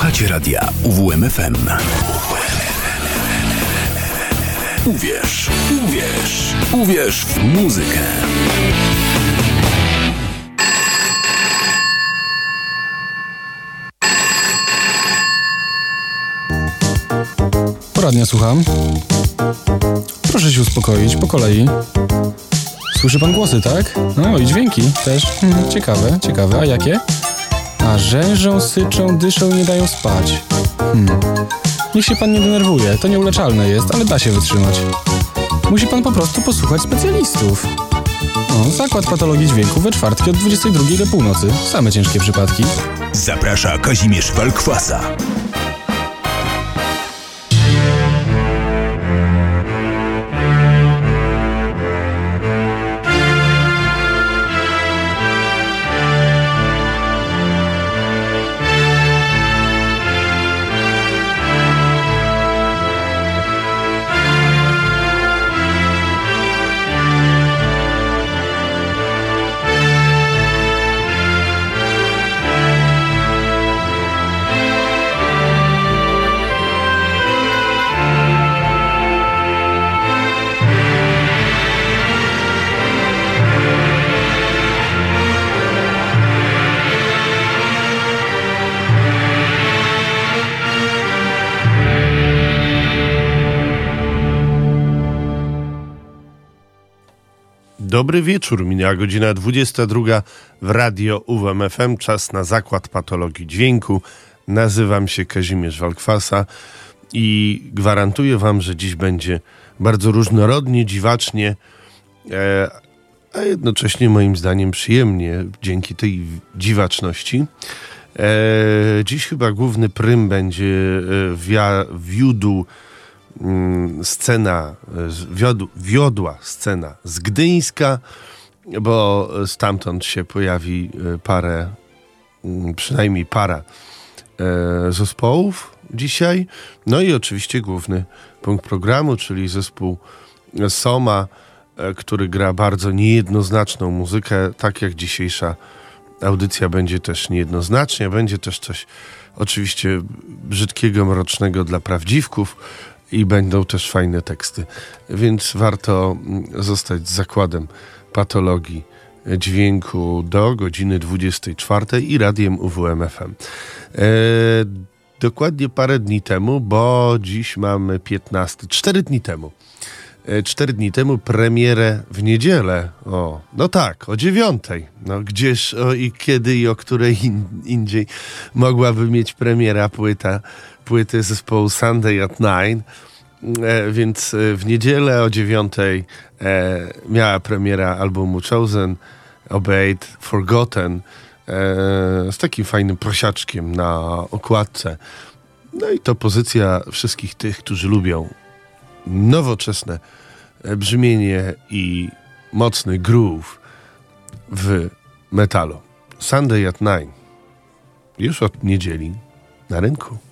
Słuchacie radia UWMFM. Uwierz, uwierz, uwierz w muzykę. Poradnia słucham. Proszę się uspokoić, po kolei. Słyszy pan głosy, tak? No i dźwięki też. Hmm, ciekawe, ciekawe. A jakie? A rzężą, syczą, dyszą i nie dają spać. Hmm. Niech się pan nie denerwuje, to nieuleczalne jest, ale da się wytrzymać. Musi pan po prostu posłuchać specjalistów. Zakład patologii dźwięku we czwartki od 22 do północy. Same ciężkie przypadki. Zaprasza Kazimierz Walkwasa. Dobry wieczór, minęła godzina 22 w radio UWMFM, czas na zakład patologii dźwięku. Nazywam się Kazimierz Walkwasa i gwarantuję wam, że dziś będzie bardzo różnorodnie, dziwacznie, e, a jednocześnie moim zdaniem przyjemnie dzięki tej dziwaczności. E, dziś chyba główny prym będzie e, wiódł Mm, scena, wiodł, wiodła scena z Gdyńska, bo stamtąd się pojawi e, parę, mm, przynajmniej para e, zespołów dzisiaj. No i oczywiście główny punkt programu, czyli zespół Soma, e, który gra bardzo niejednoznaczną muzykę, tak jak dzisiejsza audycja będzie też niejednoznacznie, będzie też coś oczywiście brzydkiego, mrocznego dla prawdziwków, i będą też fajne teksty. Więc warto mm, zostać z zakładem patologii dźwięku do godziny 24 i radiem UWMFM. E, dokładnie parę dni temu, bo dziś mamy 15, 4 dni temu. E, cztery dni temu premierę w niedzielę. O, no tak, o dziewiątej. No gdzież o, i kiedy i o której in, indziej mogłaby mieć premiera płyta płyty zespołu Sunday at Nine. E, więc e, w niedzielę o dziewiątej e, miała premiera albumu Chosen, Obeyed, Forgotten e, z takim fajnym prosiaczkiem na okładce. No i to pozycja wszystkich tych, którzy lubią nowoczesne brzmienie i mocny groove w metalu. Sunday at Nine. Już od niedzieli na rynku.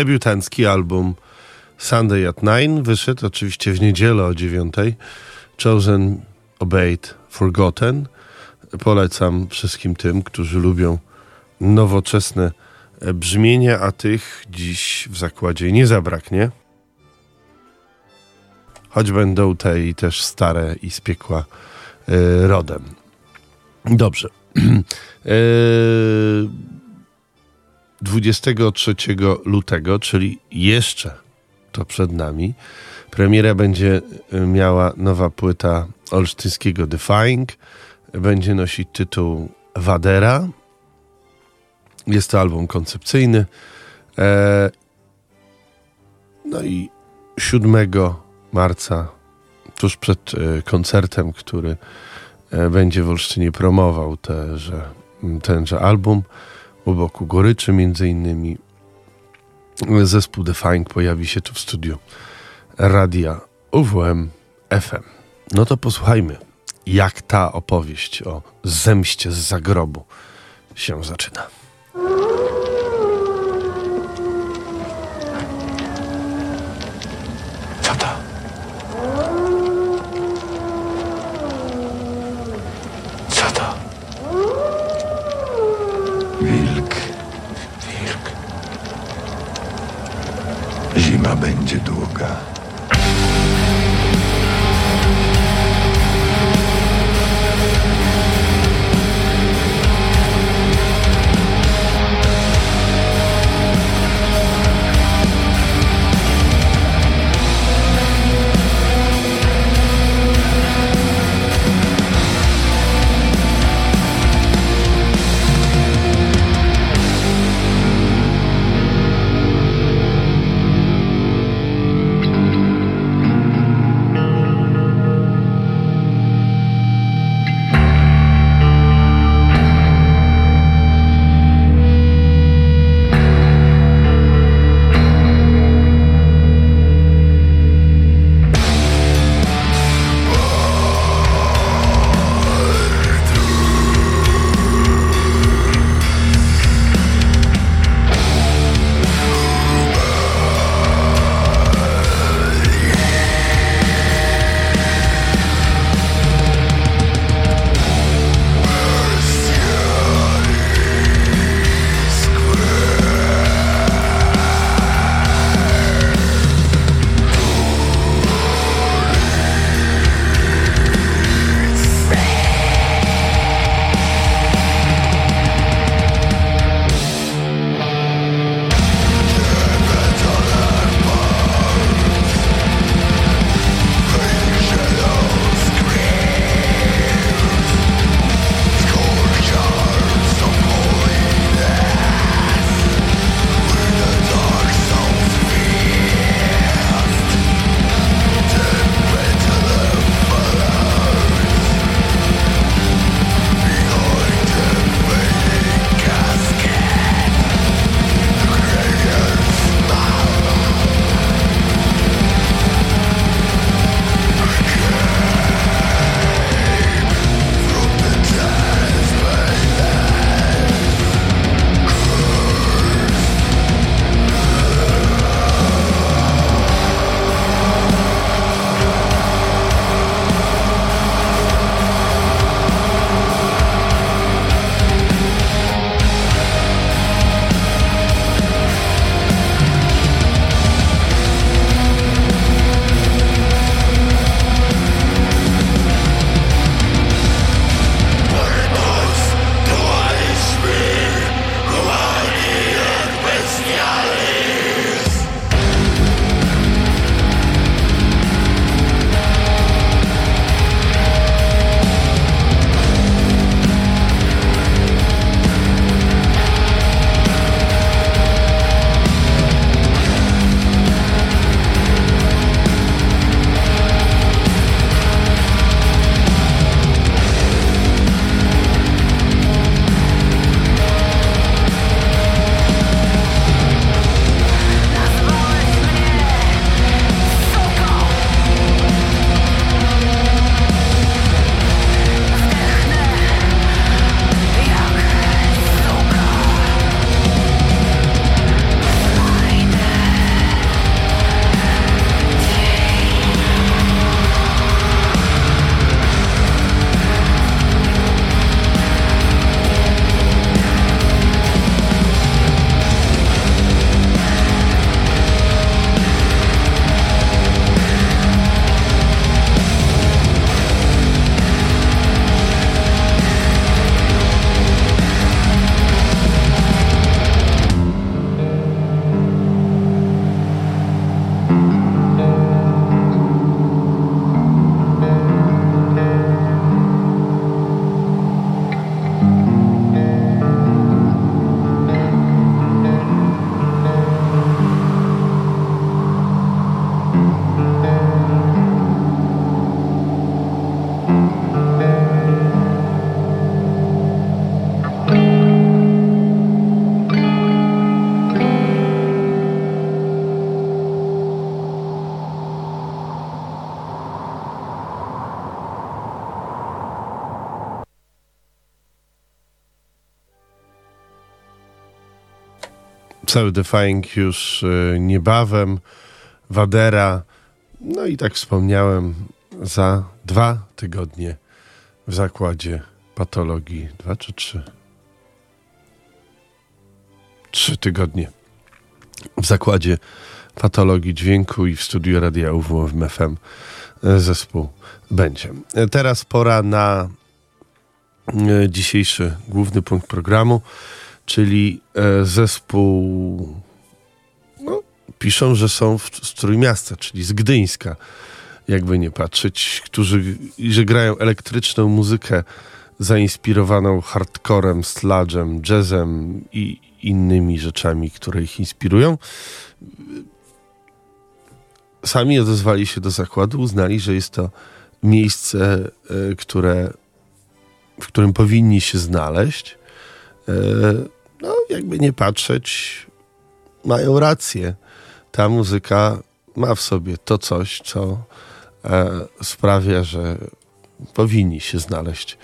Debiutancki album Sunday at Nine wyszedł oczywiście w niedzielę o dziewiątej. Chosen, Obeyed, Forgotten. Polecam wszystkim tym, którzy lubią nowoczesne brzmienie, a tych dziś w zakładzie nie zabraknie. Choć będą te i też stare i z piekła y, rodem. Dobrze. y 23 lutego, czyli jeszcze to przed nami, premiera będzie miała nowa płyta olsztyńskiego Defying. Będzie nosić tytuł Wadera. Jest to album koncepcyjny. E, no i 7 marca, tuż przed e, koncertem, który e, będzie w Olsztynie promował teże, tenże album, u boku Goryczy między innymi zespół Defying pojawi się tu w studiu radia UWM FM. No to posłuchajmy, jak ta opowieść o zemście z zagrobu się zaczyna. Zima będzie Pseudefying już y, niebawem, Wadera, no i tak wspomniałem, za dwa tygodnie w zakładzie patologii. Dwa czy trzy? Trzy tygodnie w zakładzie patologii dźwięku i w studiu radia UWM FM zespół będzie. Teraz pora na e, dzisiejszy główny punkt programu, czyli e, zespół no, piszą, że są w, z Trójmiasta, czyli z Gdyńska, jakby nie patrzeć, którzy że grają elektryczną muzykę zainspirowaną hardcorem, sludgem, jazzem i innymi rzeczami, które ich inspirują. Sami odezwali się do zakładu, uznali, że jest to miejsce, e, które, w którym powinni się znaleźć. E, no, jakby nie patrzeć, mają rację. Ta muzyka ma w sobie to coś, co e, sprawia, że powinni się znaleźć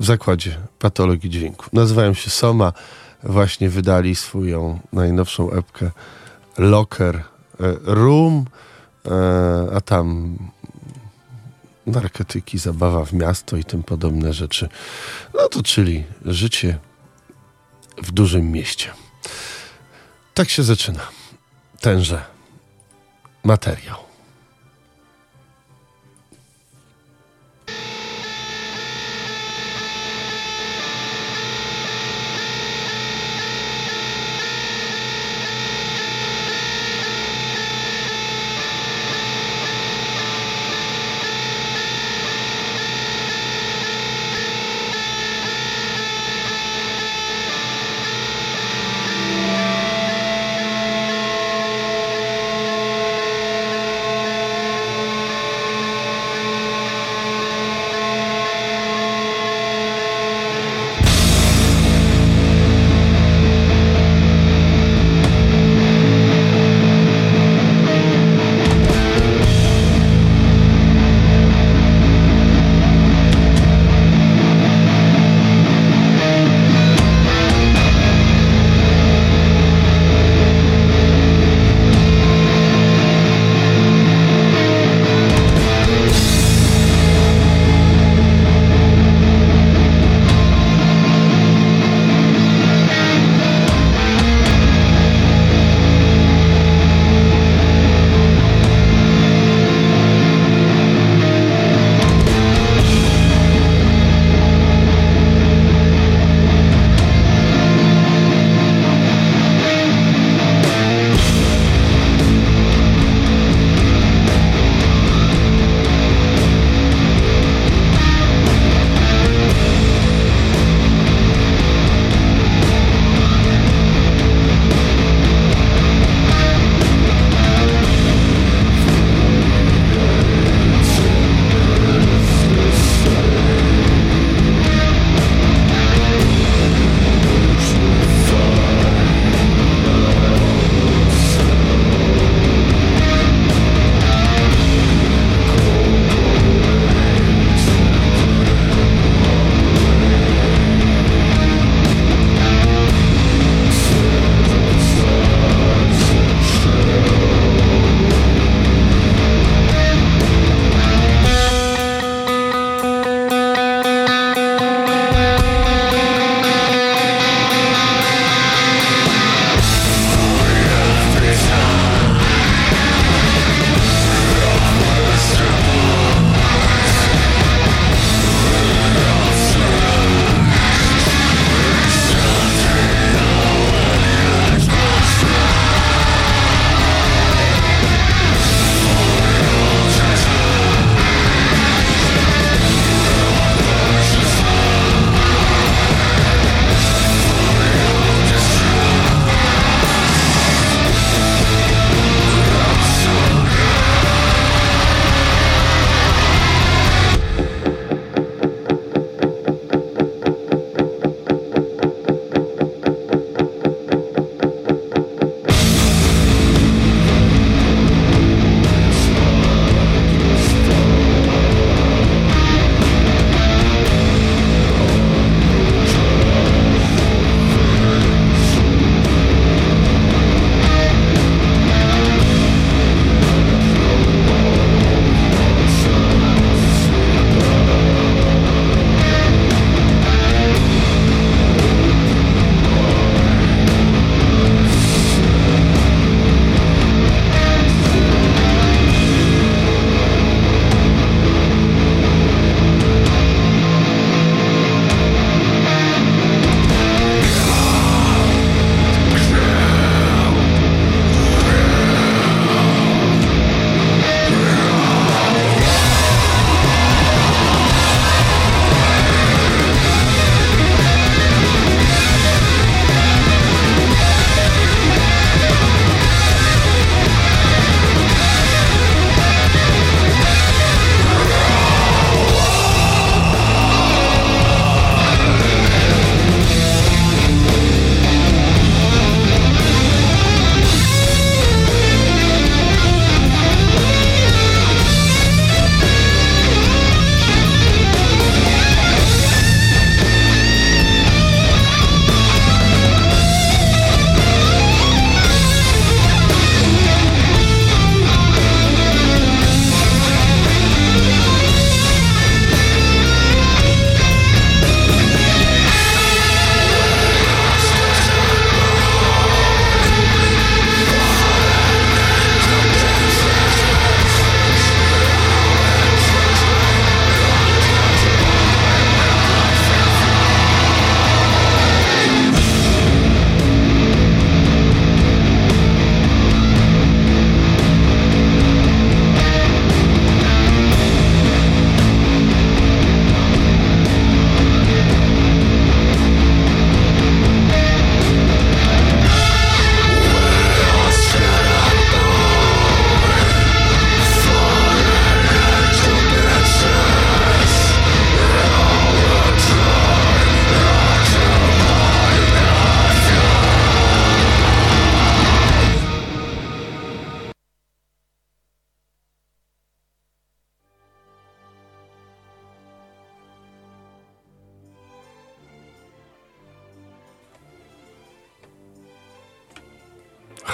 w zakładzie patologii dźwięku. Nazywają się Soma, właśnie wydali swoją najnowszą epkę Locker Room, a tam narkotyki, zabawa w miasto i tym podobne rzeczy. No to czyli życie w dużym mieście. Tak się zaczyna tenże materiał.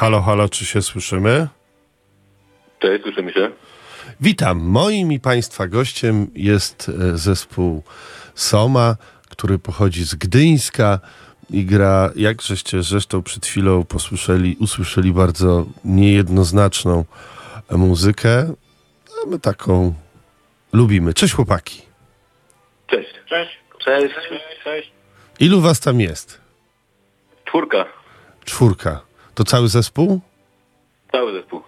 Halo, halo, czy się słyszymy? Cześć, słyszymy się. Witam. Moim i Państwa gościem jest e, zespół Soma, który pochodzi z Gdyńska i gra, jak żeście zresztą przed chwilą posłyszeli, usłyszeli bardzo niejednoznaczną muzykę. A my taką lubimy. Cześć chłopaki. Cześć. Cześć. Cześć. Cześć. Ilu was tam jest? Czwórka. Czwórka. To cały zespół? Cały zespół.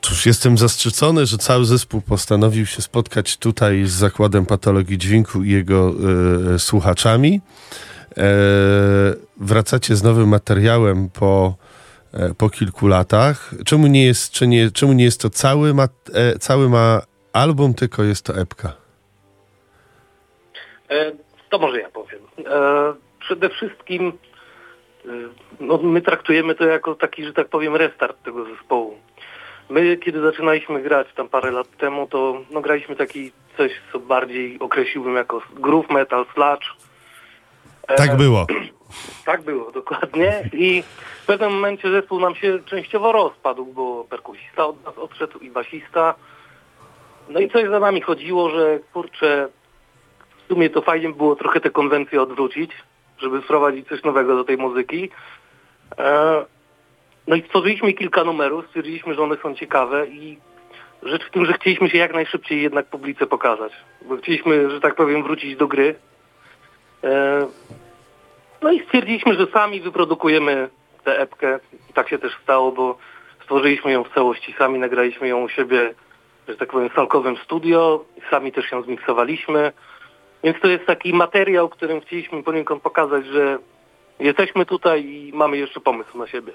Cóż, jestem zastrzycony, że cały zespół postanowił się spotkać tutaj z Zakładem Patologii Dźwięku i jego e, słuchaczami. E, wracacie z nowym materiałem po, e, po kilku latach. Czemu nie jest, czy nie, czemu nie jest to cały ma, e, cały ma album, tylko jest to epka? E, to może ja powiem. E, przede wszystkim no, my traktujemy to jako taki, że tak powiem, restart tego zespołu. My, kiedy zaczynaliśmy grać tam parę lat temu, to no, graliśmy taki coś, co bardziej określiłbym jako groove metal, sludge. E, Tak było. Tak było, dokładnie. I w pewnym momencie zespół nam się częściowo rozpadł, bo perkusista od nas odszedł i basista. No i coś za nami chodziło, że kurczę, w sumie to fajnie by było trochę te konwencje odwrócić, żeby wprowadzić coś nowego do tej muzyki. E, No i stworzyliśmy kilka numerów, stwierdziliśmy, że one są ciekawe i rzecz w tym, że chcieliśmy się jak najszybciej jednak publice pokazać, bo chcieliśmy, że tak powiem, wrócić do gry. E, no i stwierdziliśmy, że sami wyprodukujemy tę epkę. I tak się też stało, bo stworzyliśmy ją w całości sami, nagraliśmy ją u siebie, że tak powiem, w salkowym studio, sami też ją zmiksowaliśmy. Więc to jest taki materiał, którym chcieliśmy poniekąd pokazać, że jesteśmy tutaj i mamy jeszcze pomysł na siebie.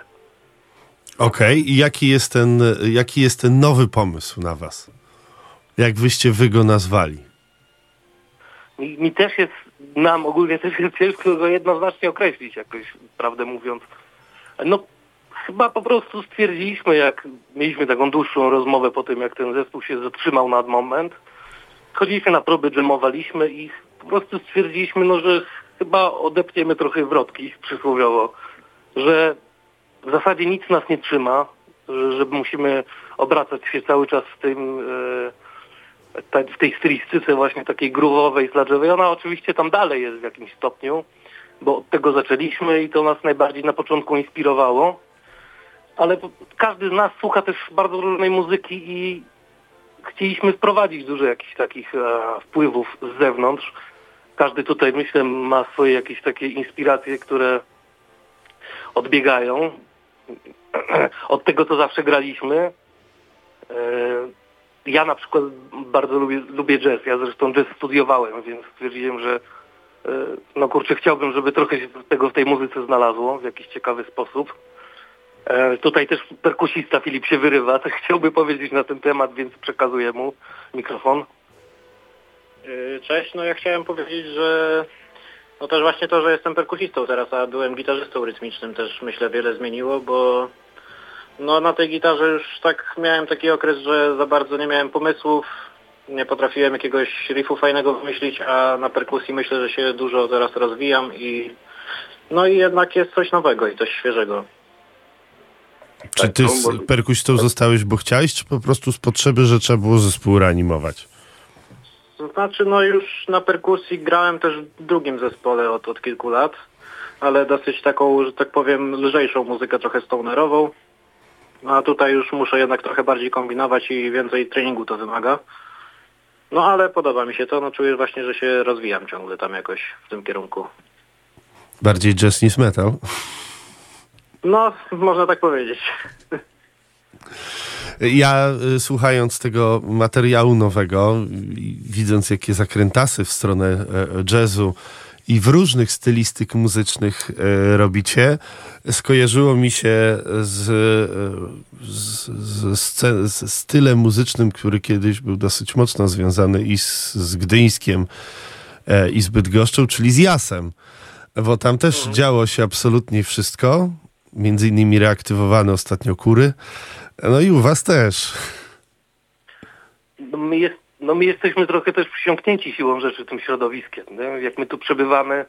Okej, i jaki jest, ten, jaki jest ten nowy pomysł na was? Jak wyście wy go nazwali? Mi, mi też jest, nam ogólnie też jest ciężko go jednoznacznie określić jakoś, prawdę mówiąc. No chyba po prostu stwierdziliśmy, jak mieliśmy taką dłuższą rozmowę po tym, jak ten zespół się zatrzymał na moment. Chodziliśmy na próby, dżemowaliśmy i po prostu stwierdziliśmy, no, że chyba odepniemy trochę wrotki przysłowiowo, że w zasadzie nic nas nie trzyma, że, musimy obracać się cały czas w tym... E, w tej stylistyce właśnie takiej groove'owej, sludge'owej. Ona oczywiście tam dalej jest w jakimś stopniu, bo od tego zaczęliśmy i to nas najbardziej na początku inspirowało. Ale każdy z nas słucha też bardzo różnej muzyki i chcieliśmy wprowadzić dużo jakichś takich e, wpływów z zewnątrz. Każdy tutaj, myślę, ma swoje jakieś takie inspiracje, które odbiegają od tego, co zawsze graliśmy. E, ja na przykład bardzo lubię, lubię jazz. Ja zresztą jazz studiowałem, więc stwierdziłem, że e, no kurczę, chciałbym, żeby trochę się tego w tej muzyce znalazło w jakiś ciekawy sposób. E, Tutaj też perkusista Filip się wyrywa, tak chciałby powiedzieć na ten temat, więc przekazuję mu mikrofon. Yy, Cześć, no ja chciałem powiedzieć, że no też właśnie to, że jestem perkusistą teraz, a byłem gitarzystą rytmicznym też myślę wiele zmieniło, bo no na tej gitarze już tak miałem taki okres, że za bardzo nie miałem pomysłów, nie potrafiłem jakiegoś riffu fajnego wymyślić, a na perkusji myślę, że się dużo teraz rozwijam i no i jednak jest coś nowego i coś świeżego. Czy ty z perkusistą zostałeś, bo chciałeś, czy po prostu z potrzeby, że trzeba było zespół reanimować? To znaczy, no już na perkusji grałem też w drugim zespole od, od kilku lat, ale dosyć taką, że tak powiem, lżejszą muzykę, trochę stonerową. No a tutaj już muszę jednak trochę bardziej kombinować i więcej treningu to wymaga. No ale podoba mi się to, no czuję właśnie, że się rozwijam ciągle tam jakoś w tym kierunku. Bardziej jazz niż metal? No, można tak powiedzieć. Ja y, słuchając tego materiału nowego, widząc jakie zakrętasy w stronę e, jazzu i w różnych stylistyk muzycznych e, robicie, skojarzyło mi się z, e, z, z, z stylem muzycznym, który kiedyś był dosyć mocno związany i z, z Gdyńskiem i z Bydgoszczą, czyli z Jasem. Bo tam też działo się absolutnie wszystko, między innymi reaktywowane ostatnio kury. No i u was też. No my, jest, no my jesteśmy trochę też przysiągnięci siłą rzeczy tym środowiskiem. Nie? Jak my tu przebywamy,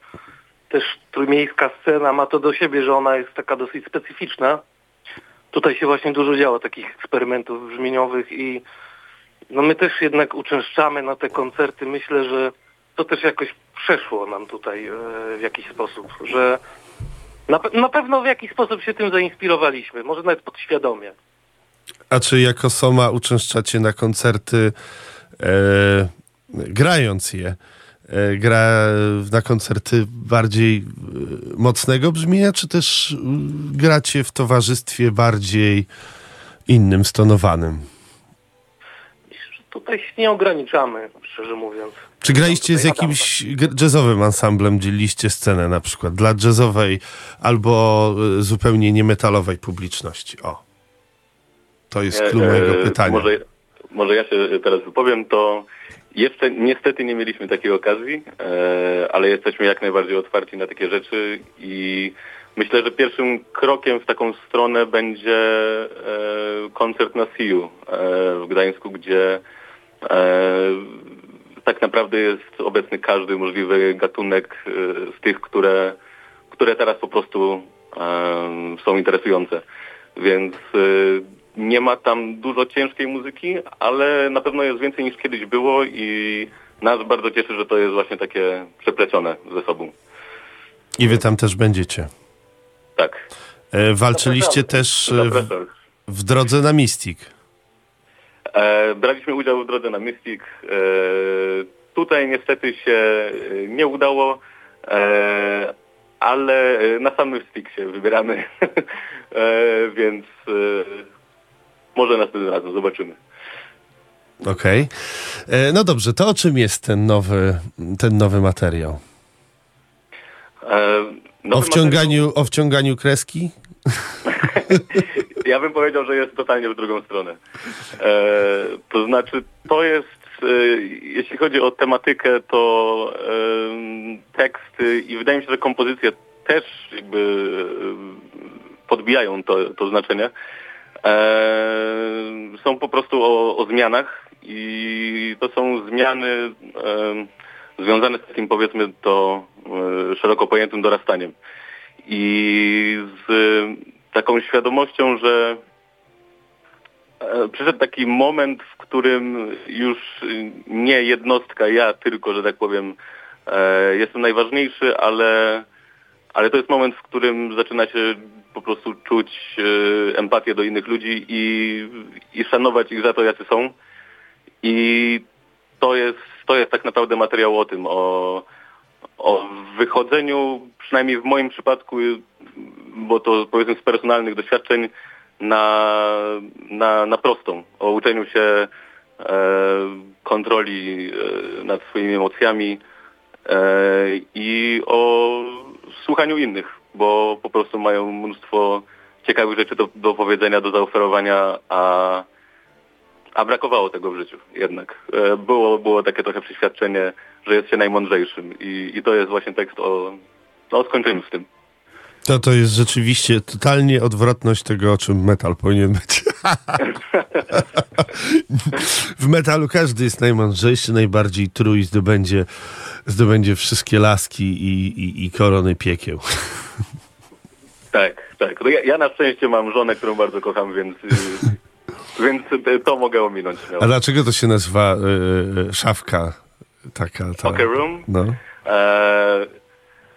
też trójmiejska scena ma to do siebie, że ona jest taka dosyć specyficzna. tutaj się właśnie dużo działo takich eksperymentów brzmieniowych i no my też jednak uczęszczamy na te koncerty. Myślę, że to też jakoś przeszło nam tutaj e, w jakiś sposób, że na, pe- na pewno w jakiś sposób się tym zainspirowaliśmy, może nawet podświadomie. A czy jako Soma uczęszczacie na koncerty e, grając je? E, gra na koncerty bardziej e, mocnego brzmienia, czy też e, gracie w towarzystwie bardziej innym, stonowanym? Tutaj się nie ograniczamy, szczerze mówiąc. Czy graliście z Tutaj jakimś jazzowym ansamblem, dzieliliście scenę na przykład dla jazzowej albo e, zupełnie niemetalowej publiczności? O, to jest E, klucz e, mojego pytania. Może, może ja się teraz wypowiem, to jeszcze niestety nie mieliśmy takiej okazji, e, ale jesteśmy jak najbardziej otwarci na takie rzeczy i myślę, że pierwszym krokiem w taką stronę będzie e, koncert na SIU w Gdańsku, gdzie tak naprawdę jest obecny każdy możliwy gatunek e, z tych, które, które teraz po prostu są interesujące. Więc e, nie ma tam dużo ciężkiej muzyki, ale na pewno jest więcej niż kiedyś było i nas bardzo cieszy, że to jest właśnie takie przeplecione ze sobą. I wy tam też będziecie. Tak. E, walczyliście też e, w, w drodze na Mystic. E, braliśmy udział w drodze na Mystic. E, tutaj niestety się e, nie udało, ale na sam Mystic się wybieramy, więc może następnym razem zobaczymy. Okej. E, No dobrze, to o czym jest ten nowy, ten nowy materiał? Nowy O wciąganiu, o wciąganiu kreski? Ja bym powiedział, że jest totalnie w drugą stronę. E, to znaczy, to jest, e, jeśli chodzi o tematykę, to e, teksty i wydaje mi się, że kompozycje też jakby podbijają to, to znaczenie. Są po prostu o, o zmianach i to są zmiany związane z takim powiedzmy to szeroko pojętym dorastaniem. I z taką świadomością, że e, przyszedł taki moment, w którym już nie jednostka, ja tylko, że tak powiem, e, jestem najważniejszy, ale, ale to jest moment, w którym zaczyna się po prostu czuć e, empatię do innych ludzi i, i szanować ich za to, jacy są. I to jest, to jest tak naprawdę materiał o tym, o, o wychodzeniu, przynajmniej w moim przypadku, bo to powiedzmy z personalnych doświadczeń, na, na, na prostą, o uczeniu się e, kontroli e, nad swoimi emocjami e, i o słuchaniu innych, bo po prostu mają mnóstwo ciekawych rzeczy do, do powiedzenia, do zaoferowania, a, a brakowało tego w życiu jednak. E, było, było takie trochę przeświadczenie, że jest się najmądrzejszym i, i to jest właśnie tekst o... No skończymy z tym. To to jest rzeczywiście totalnie odwrotność tego, o czym metal powinien być. w metalu każdy jest najmądrzejszy, najbardziej trój, zdobędzie, zdobędzie wszystkie laski i, i, i korony piekieł. Tak, tak. Ja, ja na szczęście mam żonę, którą bardzo kocham, więc, y, więc te- to mogę ominąć. śmiało. A dlaczego to się nazywa y, y, szafka taka? Ta, Poker Room? No. E,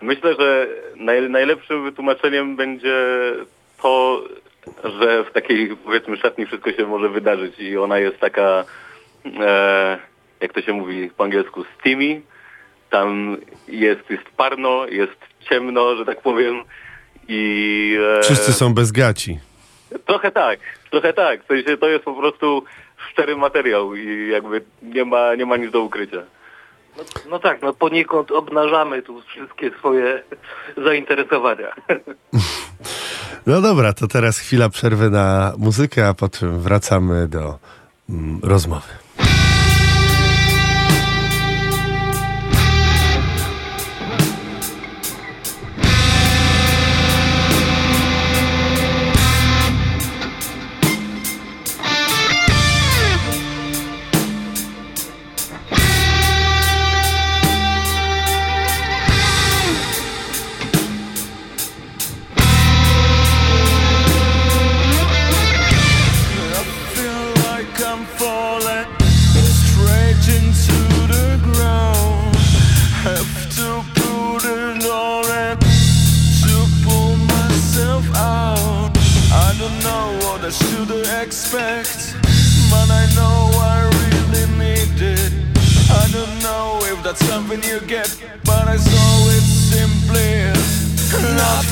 myślę, że naj, najlepszym wytłumaczeniem będzie to, że w takiej powiedzmy szatni wszystko się może wydarzyć i ona jest taka, e, jak to się mówi po angielsku, steamy. Tam jest, jest parno, jest ciemno, że tak powiem. I e, Wszyscy są bez gaci. Trochę tak, trochę tak. W sensie to jest po prostu szczery materiał i jakby nie ma, nie ma nic do ukrycia. No, no tak, no poniekąd obnażamy tu wszystkie swoje zainteresowania. No dobra, to teraz chwila przerwy na muzykę, a potem wracamy do mm, rozmowy.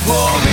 woman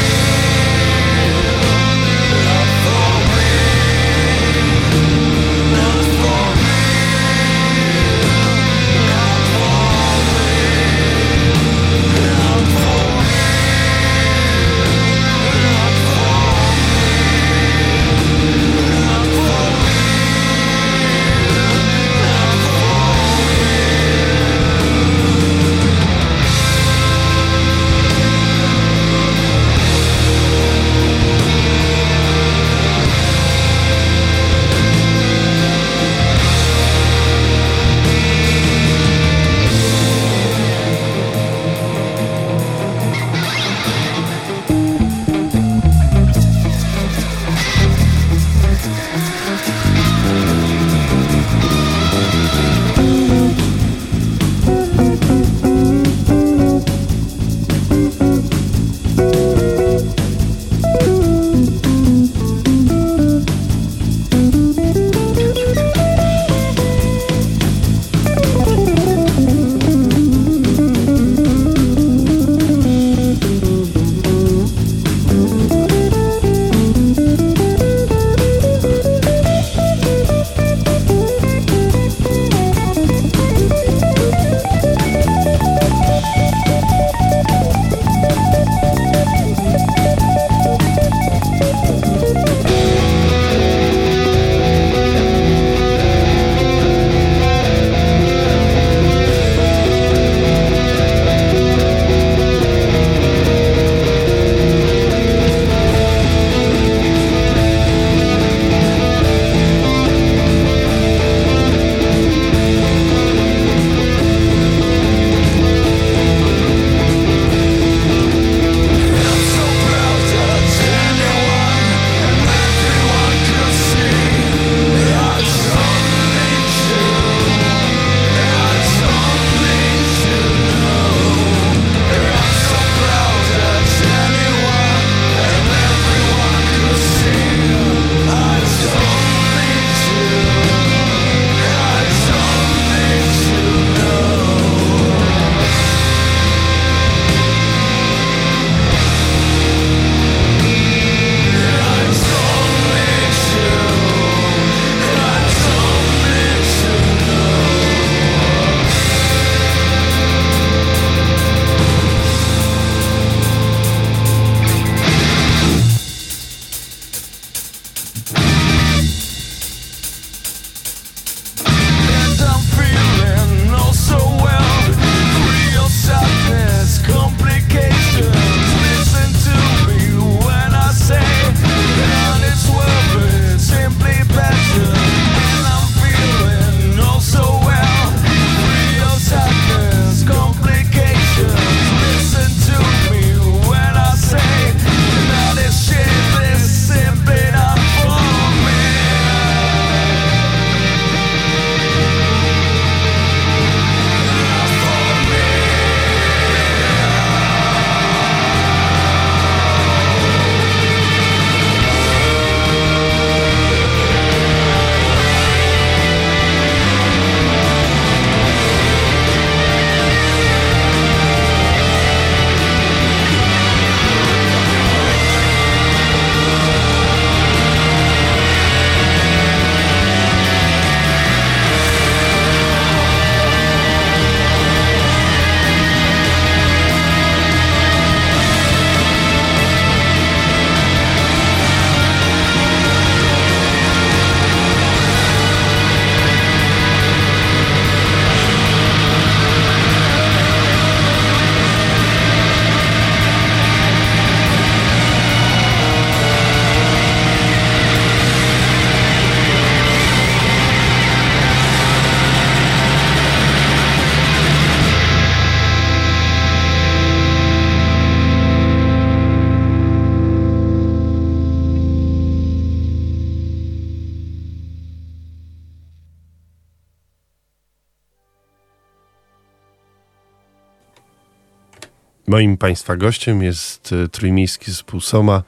Moim Państwa gościem jest e, trójmiejski zespół Soma,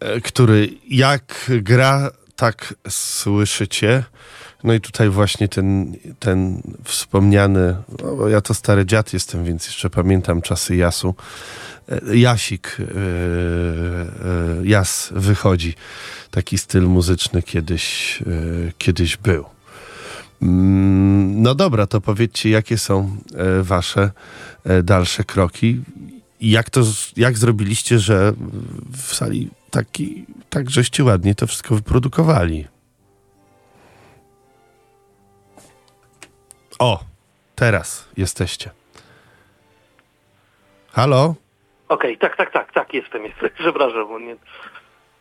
e, który jak gra, tak słyszycie. No i tutaj właśnie ten, ten wspomniany, no ja to stary dziad jestem, więc jeszcze pamiętam czasy Jasu. E, Jasik, Jas wychodzi. Taki styl muzyczny kiedyś, kiedyś był. Mm, No dobra, to powiedzcie, jakie są e, wasze e, dalsze kroki? Jak to, jak zrobiliście, że w sali taki, tak żeście ładnie to wszystko wyprodukowali? O, teraz jesteście. Halo? Okej, tak, tak, tak, tak, jestem, jestem. Przepraszam. bo Nie...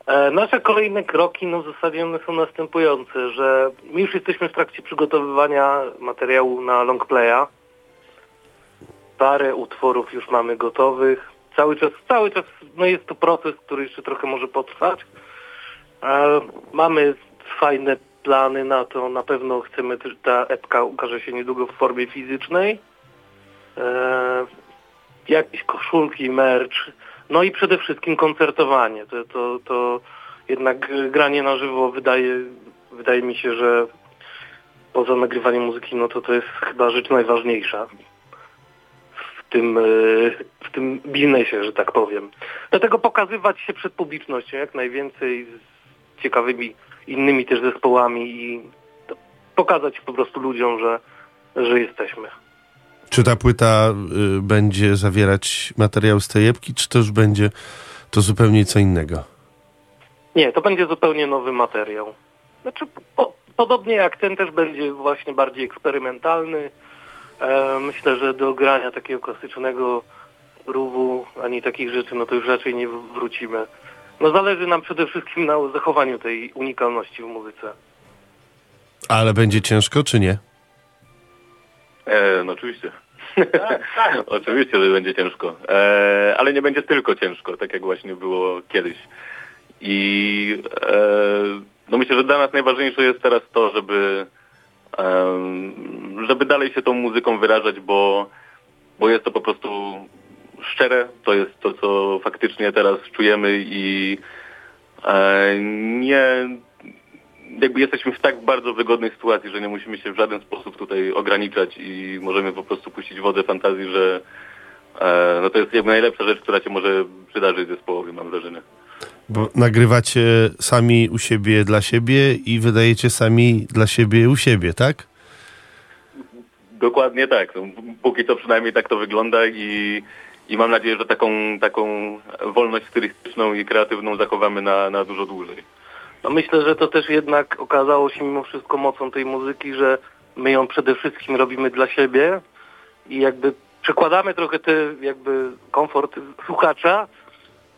E, nasze kolejne kroki no, w zasadzie one są następujące, że my już jesteśmy w trakcie przygotowywania materiału na longplaya. Parę utworów już mamy gotowych. Cały czas, cały czas, no jest to proces, który jeszcze trochę może potrwać. E, mamy fajne plany na to. Na pewno chcemy też, ta epka ukaże się niedługo w formie fizycznej. E, jakieś koszulki, merch, no i przede wszystkim koncertowanie. To, to, to jednak granie na żywo wydaje, wydaje mi się, że poza nagrywaniem muzyki, no to to jest chyba rzecz najważniejsza w tym, e, w tym biznesie, że tak powiem. Dlatego pokazywać się przed publicznością jak najwięcej z ciekawymi innymi też zespołami i pokazać po prostu ludziom, że, że jesteśmy. Czy ta płyta y, będzie zawierać materiał z tej epki, czy to już będzie to zupełnie co innego? Nie, to będzie zupełnie nowy materiał. Znaczy, po, podobnie jak ten też będzie właśnie bardziej eksperymentalny. E, myślę, że do grania takiego klasycznego ruwu ani takich rzeczy, no to już raczej nie wrócimy. No zależy nam przede wszystkim na zachowaniu tej unikalności w muzyce. Ale będzie ciężko, czy nie? E, no oczywiście. oczywiście, że będzie ciężko. E, ale nie będzie tylko ciężko, tak jak właśnie było kiedyś. I e, no myślę, że dla nas najważniejsze jest teraz to, żeby em, żeby dalej się tą muzyką wyrażać, bo, bo jest to po prostu szczere, to jest to, co faktycznie teraz czujemy i e, nie jakby jesteśmy w tak bardzo wygodnej sytuacji, że nie musimy się w żaden sposób tutaj ograniczać i możemy po prostu puścić wodę fantazji, że e, no to jest jakby najlepsza rzecz, która się może przydarzyć zespołowi, mam wrażenie. Bo nagrywacie sami u siebie dla siebie i wydajecie sami dla siebie u siebie, tak? Dokładnie tak. No, póki co przynajmniej tak to wygląda i, i mam nadzieję, że taką, taką wolność stylistyczną i kreatywną zachowamy na, na dużo dłużej. No myślę, że to też jednak okazało się mimo wszystko mocą tej muzyki, że my ją przede wszystkim robimy dla siebie i jakby przekładamy trochę te jakby komfort słuchacza,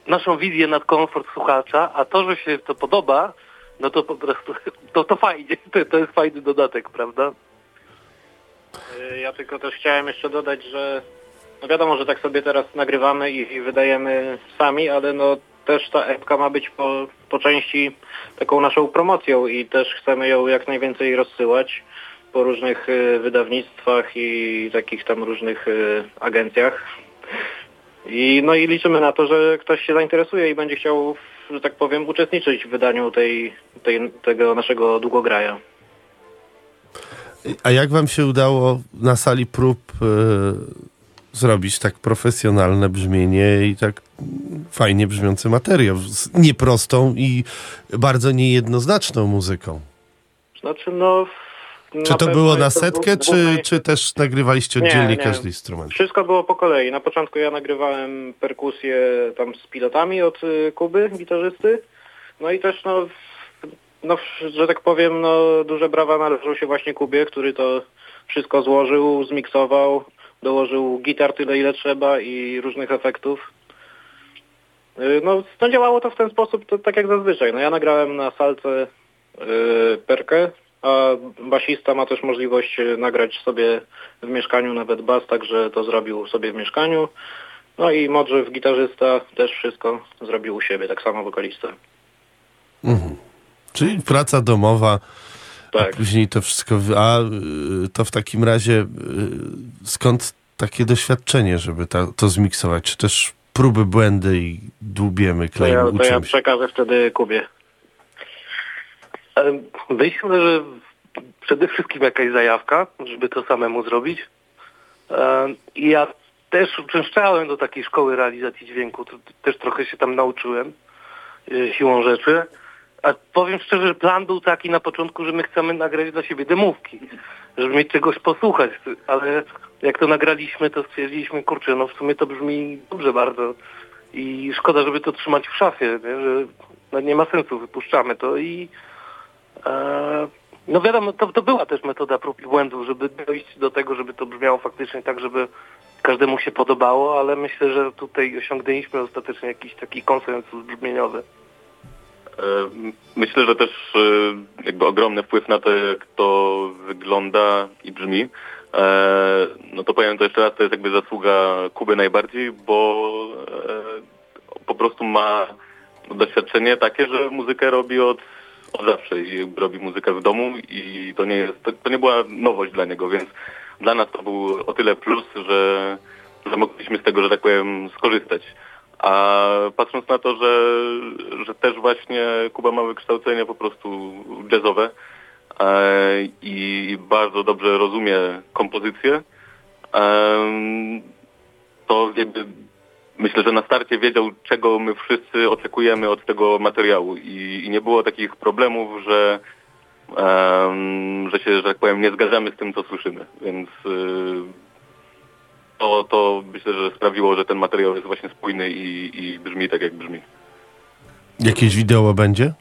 naszą wizję nad komfort słuchacza, a to, że się to podoba, no to po prostu to, to fajnie, to, to jest fajny dodatek, prawda? Y, Ja tylko też chciałem jeszcze dodać, że no wiadomo, że tak sobie teraz nagrywamy i, i wydajemy sami, ale no też ta epka ma być po, po części taką naszą promocją i też chcemy ją jak najwięcej rozsyłać po różnych y, wydawnictwach i takich tam różnych y, agencjach. I no i liczymy na to, że ktoś się zainteresuje i będzie chciał, że tak powiem, uczestniczyć w wydaniu tej, tej, tego naszego długograja. A jak wam się udało na sali prób e, zrobić tak profesjonalne brzmienie i tak fajnie brzmiący materiał z nieprostą i bardzo niejednoznaczną muzyką? Znaczy no... Czy to było na setkę, czy, czy też nagrywaliście Nie, oddzielnie nie. każdy instrument? Wszystko było po kolei. Na początku ja nagrywałem perkusję tam z pilotami od y, Kuby, gitarzysty. No i też no, no że tak powiem, no duże brawa należą się właśnie Kubie, który to wszystko złożył, zmiksował, dołożył gitar tyle ile trzeba i różnych efektów. Y, No, no działało to w ten sposób, to, tak jak zazwyczaj. No ja nagrałem na salce y, perkę, a basista ma też możliwość y, nagrać sobie w mieszkaniu nawet bas, także to zrobił sobie w mieszkaniu. No i Modrzew, gitarzysta, też wszystko zrobił u siebie, tak samo wokalista. Czyli praca domowa, Tak. a później to wszystko... A y, to w takim razie y, skąd takie doświadczenie, żeby ta, to zmiksować? Czy też próby, błędy i dłubiemy, To ja, to ja przekażę wtedy Kubie. Myślę, że przede wszystkim jakaś zajawka, żeby to samemu zrobić. Ja też uczęszczałem do takiej szkoły realizacji dźwięku. Też trochę się tam nauczyłem e, siłą rzeczy. A powiem szczerze, że plan był taki na początku, że my chcemy nagrać dla siebie demówki, żeby mieć czegoś posłuchać. Ale jak to nagraliśmy, to stwierdziliśmy, kurczę, no w sumie to brzmi dobrze bardzo. I szkoda, żeby to trzymać w szafie, nie? że no nie ma sensu, wypuszczamy to i e, no wiadomo, to, to była też metoda prób i błędów, żeby dojść do tego, żeby to brzmiało faktycznie tak, żeby każdemu się podobało, ale myślę, że tutaj osiągnęliśmy ostatecznie jakiś taki konsensus brzmieniowy. E, Myślę, że też e, jakby ogromny wpływ na to, jak to wygląda i brzmi. E, No to powiem to jeszcze raz, to jest jakby zasługa Kuby najbardziej, bo po prostu ma doświadczenie takie, że muzykę robi od, od zawsze i robi muzykę w domu i to nie jest, to, to nie była nowość dla niego, więc dla nas to był o tyle plus, że, że mogliśmy z tego, że tak powiem, skorzystać. A patrząc na to, że, że też właśnie Kuba ma wykształcenie po prostu jazzowe e, i bardzo dobrze rozumie kompozycję, to jakby myślę, że na starcie wiedział, czego my wszyscy oczekujemy od tego materiału i, i nie było takich problemów, że, że się, że tak powiem, nie zgadzamy z tym, co słyszymy. Więc y, to, to myślę, że sprawiło, że ten materiał jest właśnie spójny i, i brzmi tak, jak brzmi. Jakieś wideo będzie?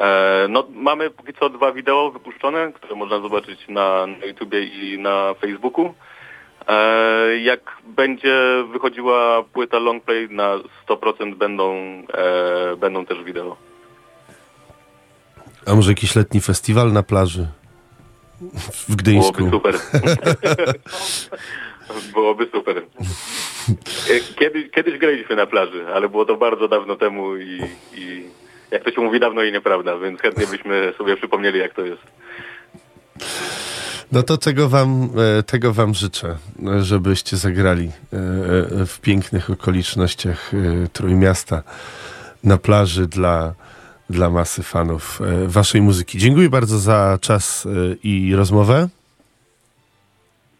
E, no, mamy póki co dwa wideo wypuszczone, które można zobaczyć na, na YouTubie i na Facebooku. E, jak będzie wychodziła płyta longplay, na 100% będą, e, będą też wideo. A może jakiś letni festiwal na plaży? W Gdyńsku. Byłoby super. Byłoby super. E, Kiedyś, kiedyś graliśmy na plaży, ale było to bardzo dawno temu i, i jak to się mówi dawno i nieprawda, więc chętnie byśmy sobie przypomnieli jak to jest. No to tego wam, e, tego wam życzę, żebyście zagrali e, w pięknych okolicznościach Trójmiasta na plaży dla, dla masy fanów e, waszej muzyki. Dziękuję bardzo za czas e, i rozmowę.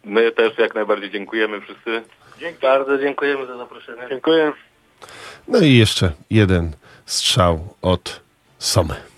My też jak najbardziej dziękujemy wszyscy. Bardzo dziękujemy za zaproszenie. Dziękuję. No i jeszcze jeden strzał od Somy.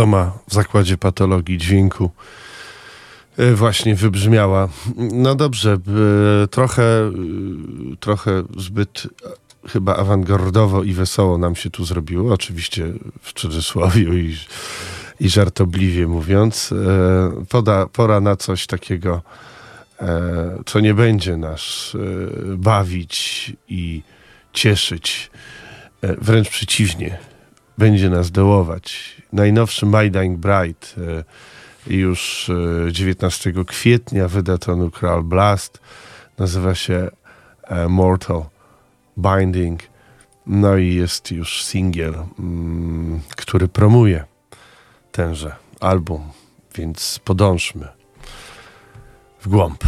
Soma w zakładzie patologii dźwięku e, właśnie wybrzmiała. No dobrze, e, trochę, e, trochę zbyt chyba awangardowo i wesoło nam się tu zrobiło, oczywiście w cudzysłowie i, i żartobliwie mówiąc. Poda, pora na coś takiego, co nie będzie nas bawić i cieszyć. Wręcz przeciwnie, będzie nas dołować. Najnowszy My Dying Bride e, już e, 19 kwietnia wyda to Nuclear Blast. Nazywa się e, Mortal Binding. No i jest już singiel, mm, który promuje tenże album, więc podążmy w głąb.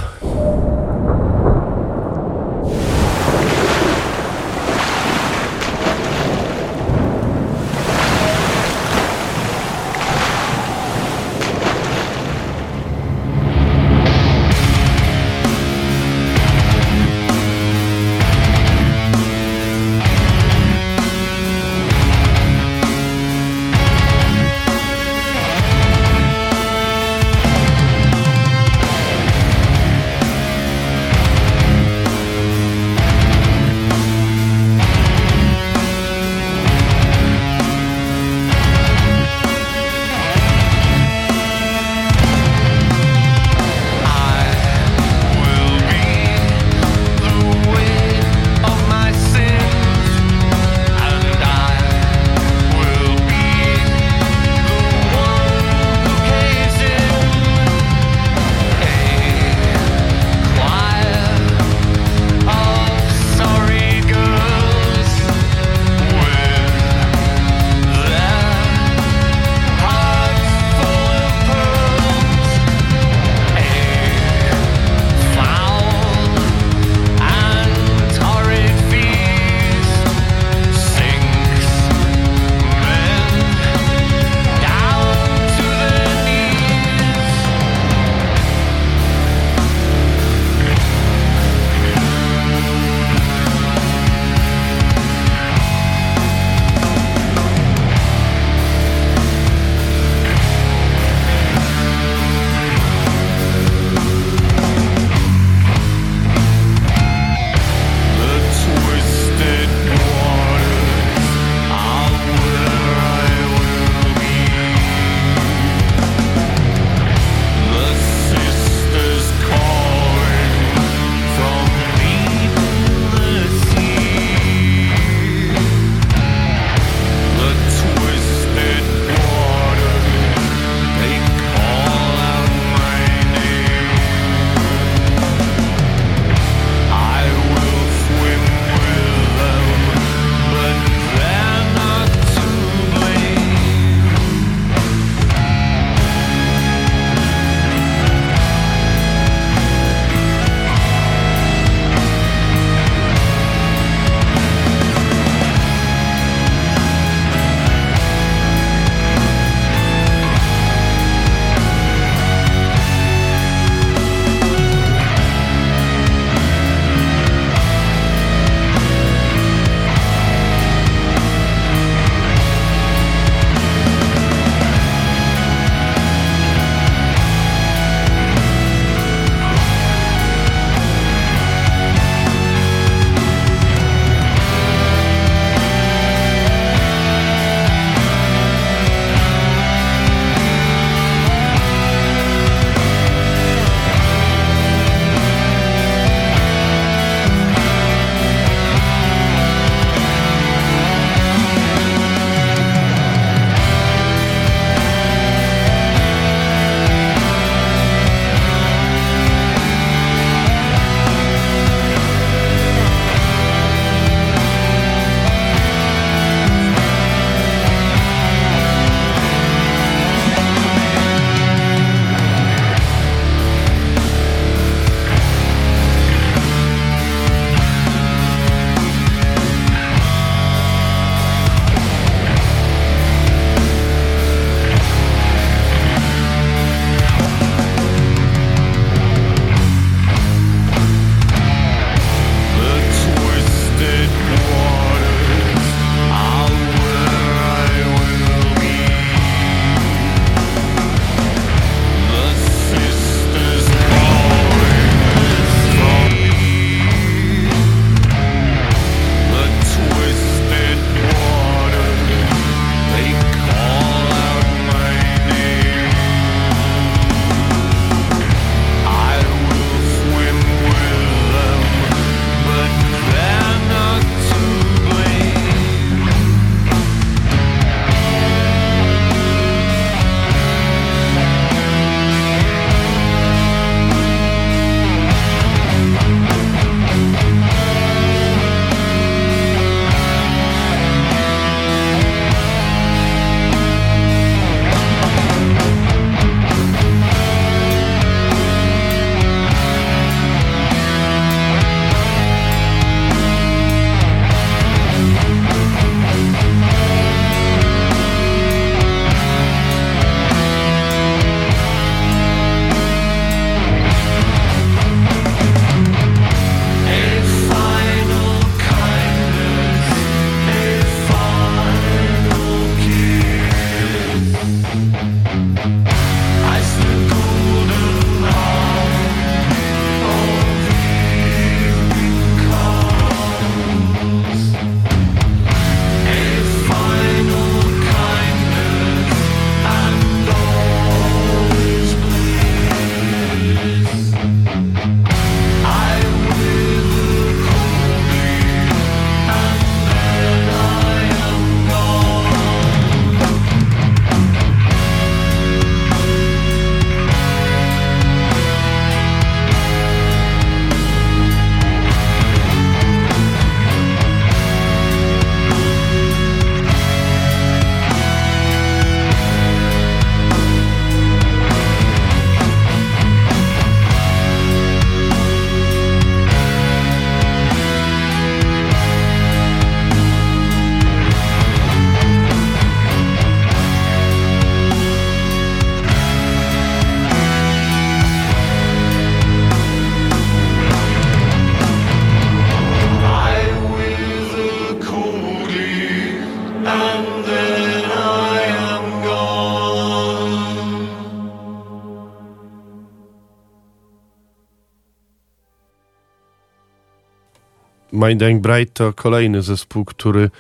My Dying Bride to kolejny zespół, który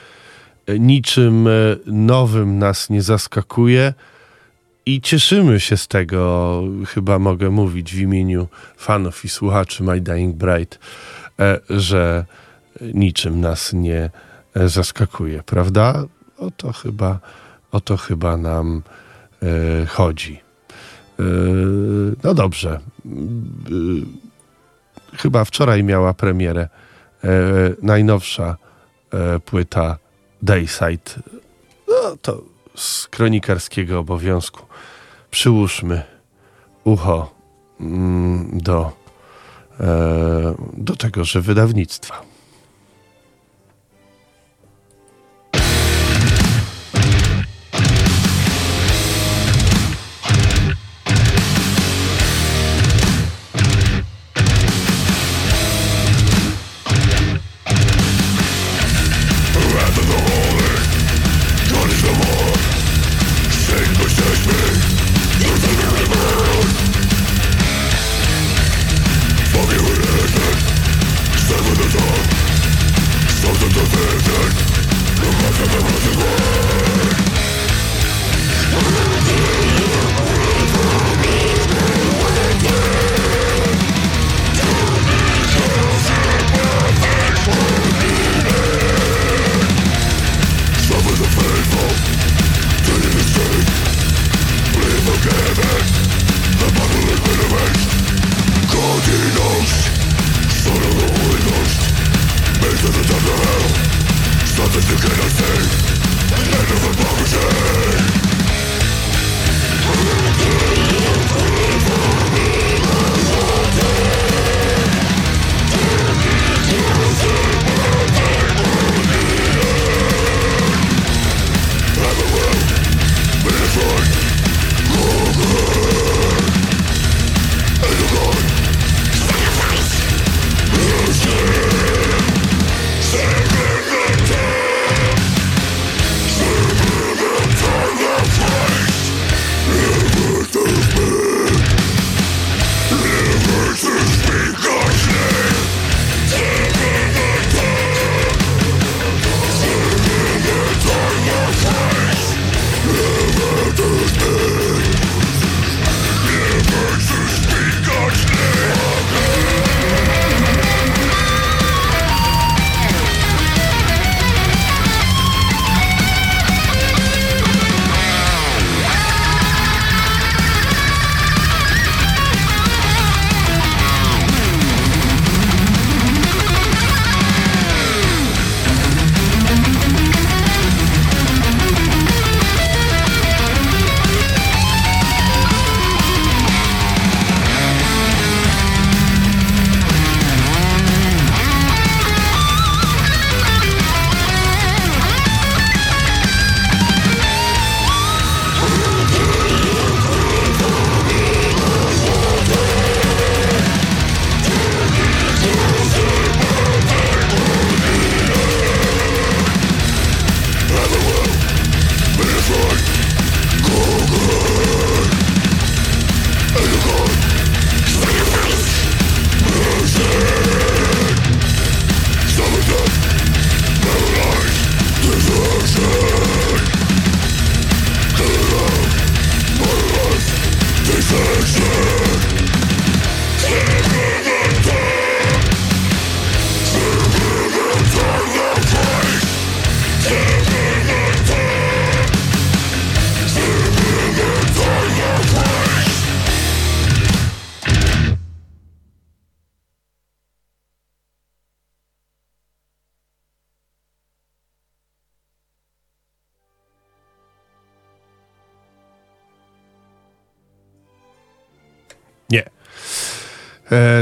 e, niczym e, nowym nas nie zaskakuje i cieszymy się z tego, chyba mogę mówić w imieniu fanów i słuchaczy My Dying Bride, że niczym nas nie e, zaskakuje, prawda? O to chyba, o to chyba nam chodzi. No dobrze. Chyba wczoraj miała premierę najnowsza e, płyta Dayside. No to z kronikarskiego obowiązku. Przyłóżmy ucho mm, do, e, do tegoże wydawnictwa.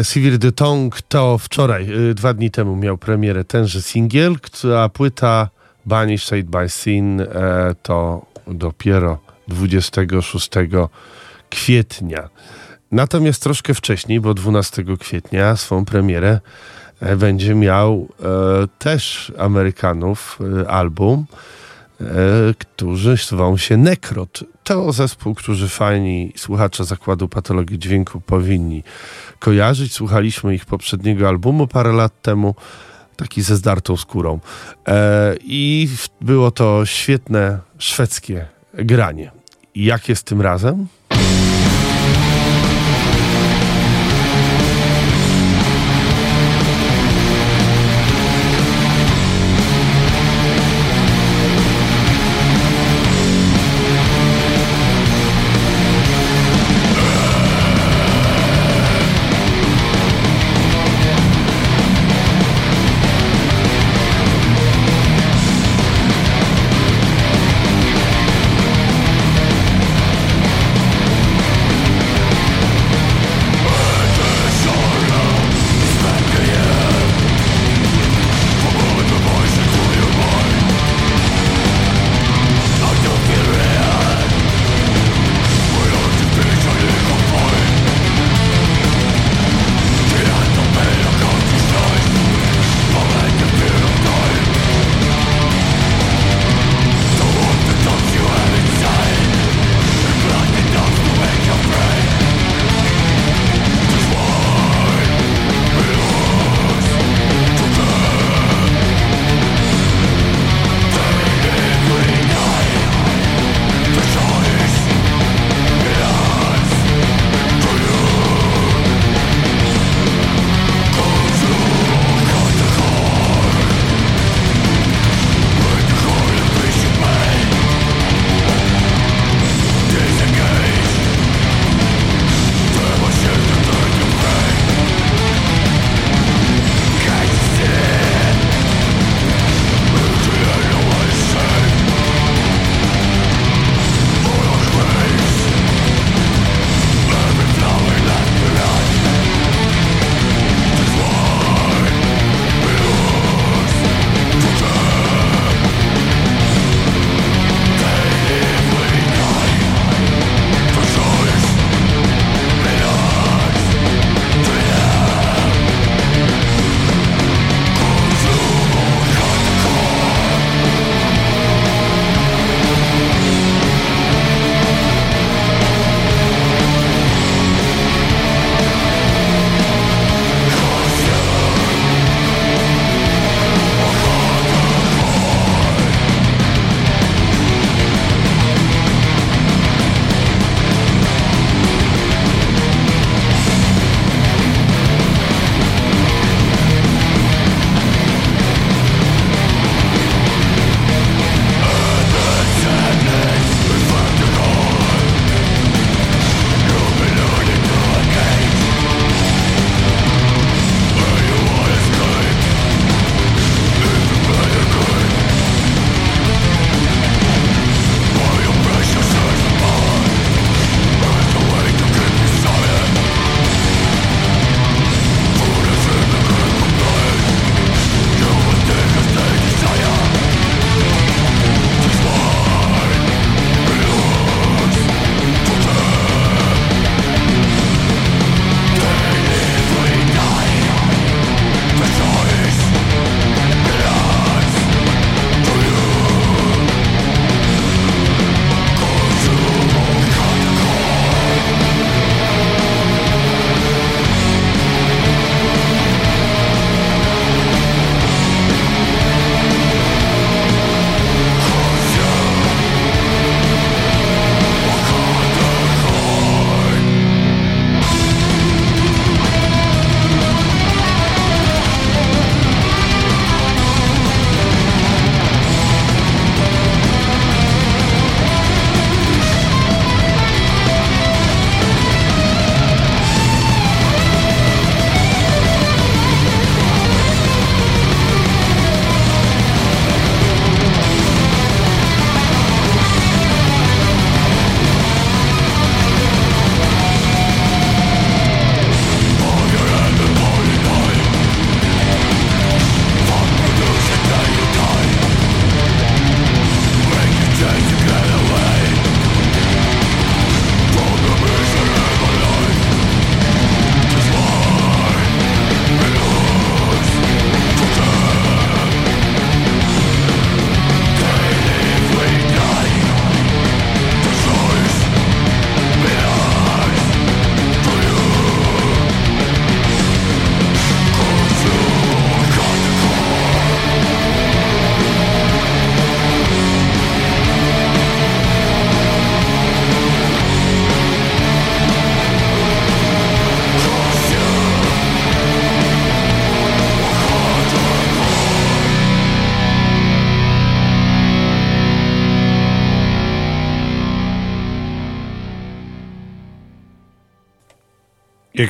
Sivir de Tong to wczoraj, e, dwa dni temu miał premierę tenże singiel, a płyta Banished by Sin e, to dopiero 26 kwietnia. Natomiast troszkę wcześniej, bo 12 kwietnia swą premierę e, będzie miał e, też Amerykanów album, którzy zwą się Nekrot. To zespół, którzy fani słuchacze Zakładu Patologii Dźwięku powinni kojarzyć. Słuchaliśmy ich poprzedniego albumu parę lat temu. taki ze zdartą skórą. E, I było to świetne szwedzkie granie. Jak jest tym razem?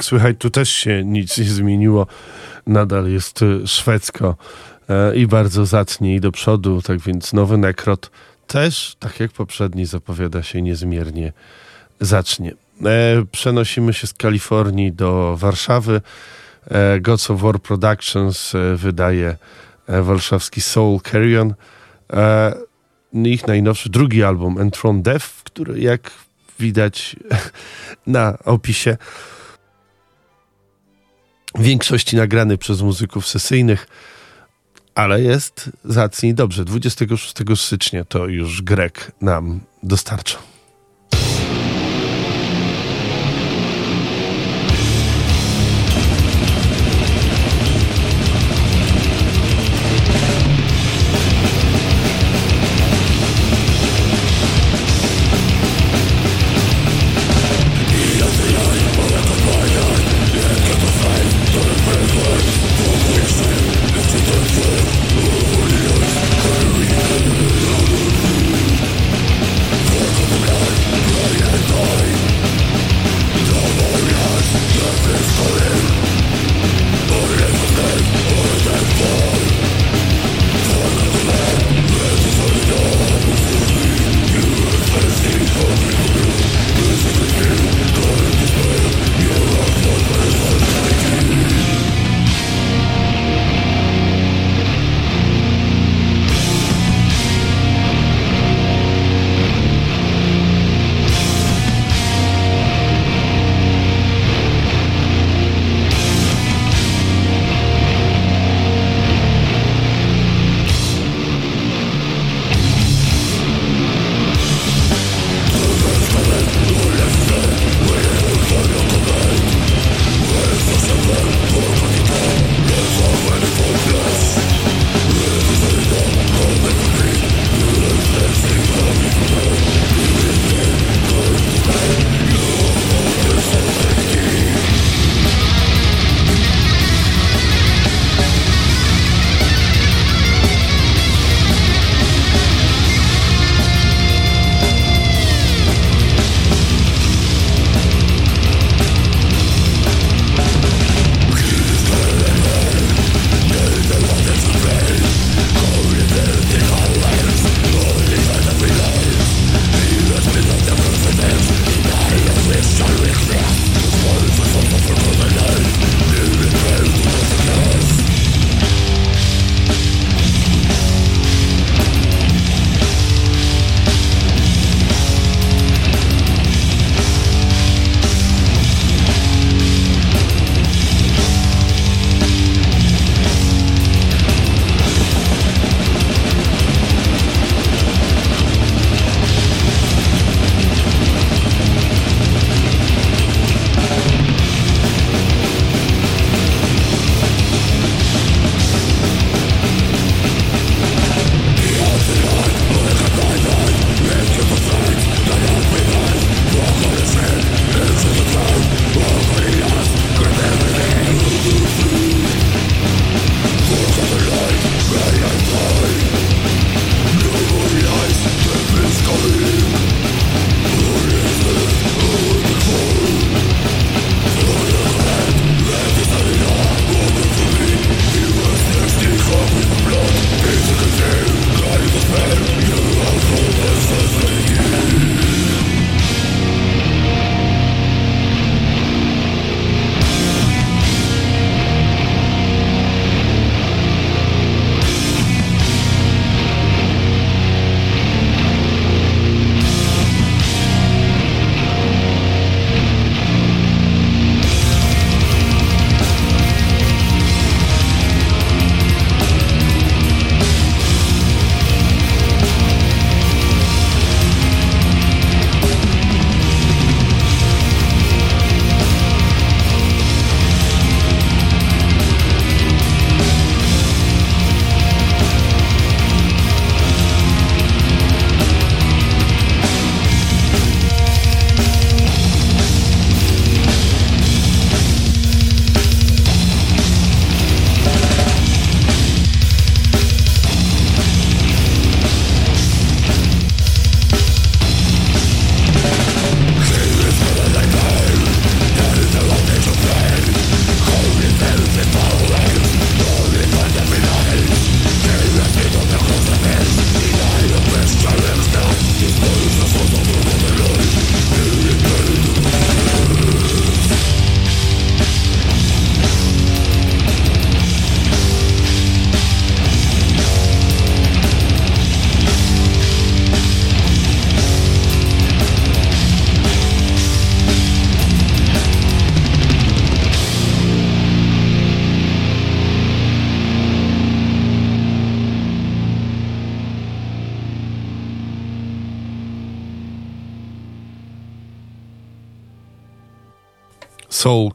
Jak słychać, tu też się nic nie zmieniło. Nadal jest y, szwedzko e, i bardzo zacnie i do przodu. Tak więc nowy Nekrot też, tak jak poprzedni, zapowiada się niezmiernie zacznie. E, przenosimy się z Kalifornii do Warszawy. E, Gods of War Productions wydaje warszawski Soul Carrion. E, ich najnowszy drugi album Entron Death, który jak widać na opisie w większości nagrany przez muzyków sesyjnych, ale jest zacnie dobrze. 26 stycznia to już Grek nam dostarcza.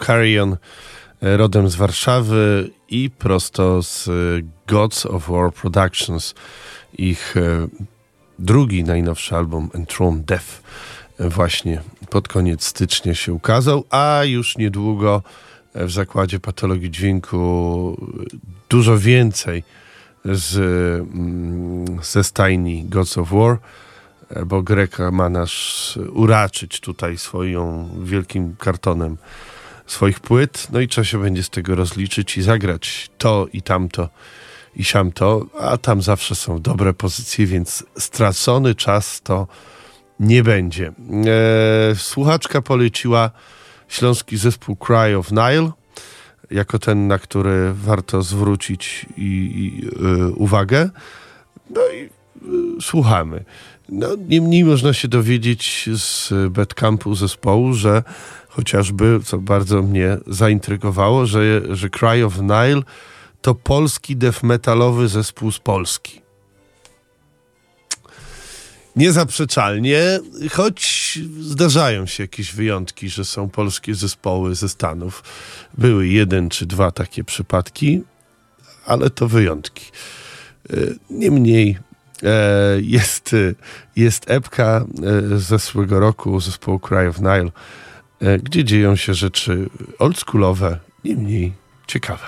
Carrion, e, rodem z Warszawy i prosto z e, Gods of War Productions. Ich e, drugi najnowszy album Enthroned Death właśnie pod koniec stycznia się ukazał, a już niedługo w zakładzie patologii dźwięku dużo więcej z, mm, ze stajni Gods of War, bo Greka ma nas uraczyć tutaj swoją wielkim kartonem swoich płyt, no i trzeba się będzie z tego rozliczyć i zagrać to i tamto i siamto, a tam zawsze są dobre pozycje, więc stracony czas to nie będzie. E, słuchaczka poleciła śląski zespół Cry of Nile, jako ten, na który warto zwrócić i, i, y, uwagę. No i y, słuchamy. No, niemniej można się dowiedzieć z Bedcampu zespołu, że chociażby, co bardzo mnie zaintrygowało, że, że Cry of Nile to polski death metalowy zespół z Polski. Niezaprzeczalnie, choć zdarzają się jakieś wyjątki, że są polskie zespoły ze Stanów. Były jeden czy dwa takie przypadki, ale to wyjątki. E, Niemniej e, jest, jest epka e, z zeszłego roku zespołu Cry of Nile, gdzie dzieją się rzeczy oldschoolowe, niemniej ciekawe.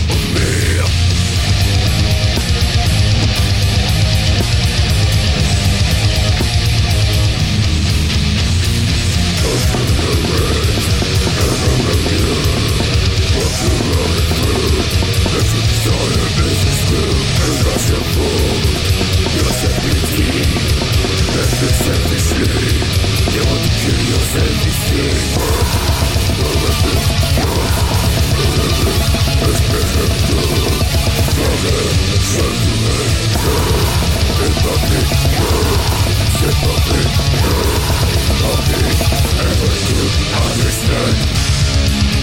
Nothing ever to understand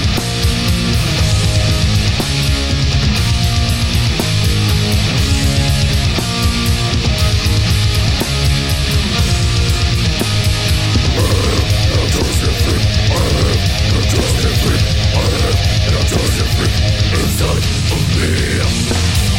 freak I have an intrusive freak inside of me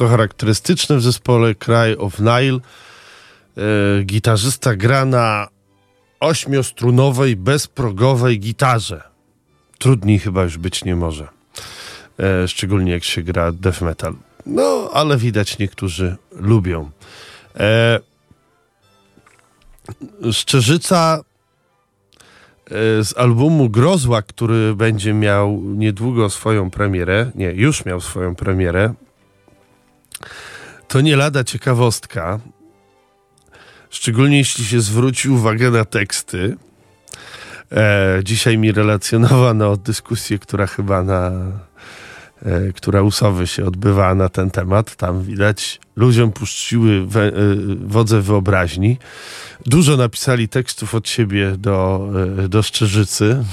co charakterystyczne w zespole Cry of Nile. E, gitarzysta gra na ośmiostrunowej, bezprogowej gitarze. Trudniej chyba już być nie może. E, szczególnie jak się gra death metal. No, ale widać niektórzy lubią. E, Szczerzyca e, z albumu Grozła, który będzie miał niedługo swoją premierę, nie, już miał swoją premierę, to nie lada ciekawostka, szczególnie jeśli się zwróci uwagę na teksty. E, dzisiaj mi relacjonowano dyskusję, która chyba na e, która usowy się odbywała na ten temat. Tam widać, ludziom puściły we, e, wodze wyobraźni. Dużo napisali tekstów od siebie do, e, do Szczerzycy.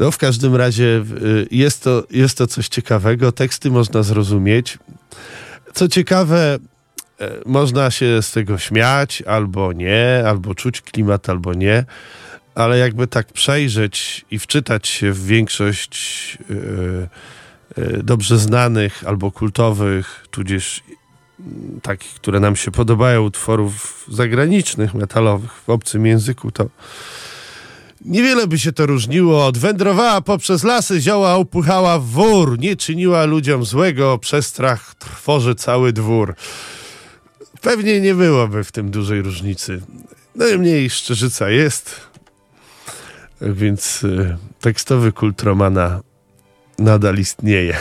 No, w każdym razie y, jest to, jest to coś ciekawego. Teksty można zrozumieć. Co ciekawe, e, można się z tego śmiać, albo nie, albo czuć klimat, albo nie, ale jakby tak przejrzeć i wczytać się w większość y, y, dobrze znanych albo kultowych, tudzież mm, takich, które nam się podobają, utworów zagranicznych, metalowych w obcym języku, to Niewiele by się to różniło. Odwędrowała poprzez lasy, zioła upychała w wór. Nie czyniła ludziom złego, przestrach trwoży cały dwór. Pewnie nie byłoby w tym dużej różnicy. No i mniej szczerzyca jest, więc y, tekstowy kult Romana nadal istnieje.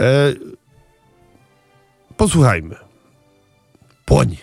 E, posłuchajmy. Płoń.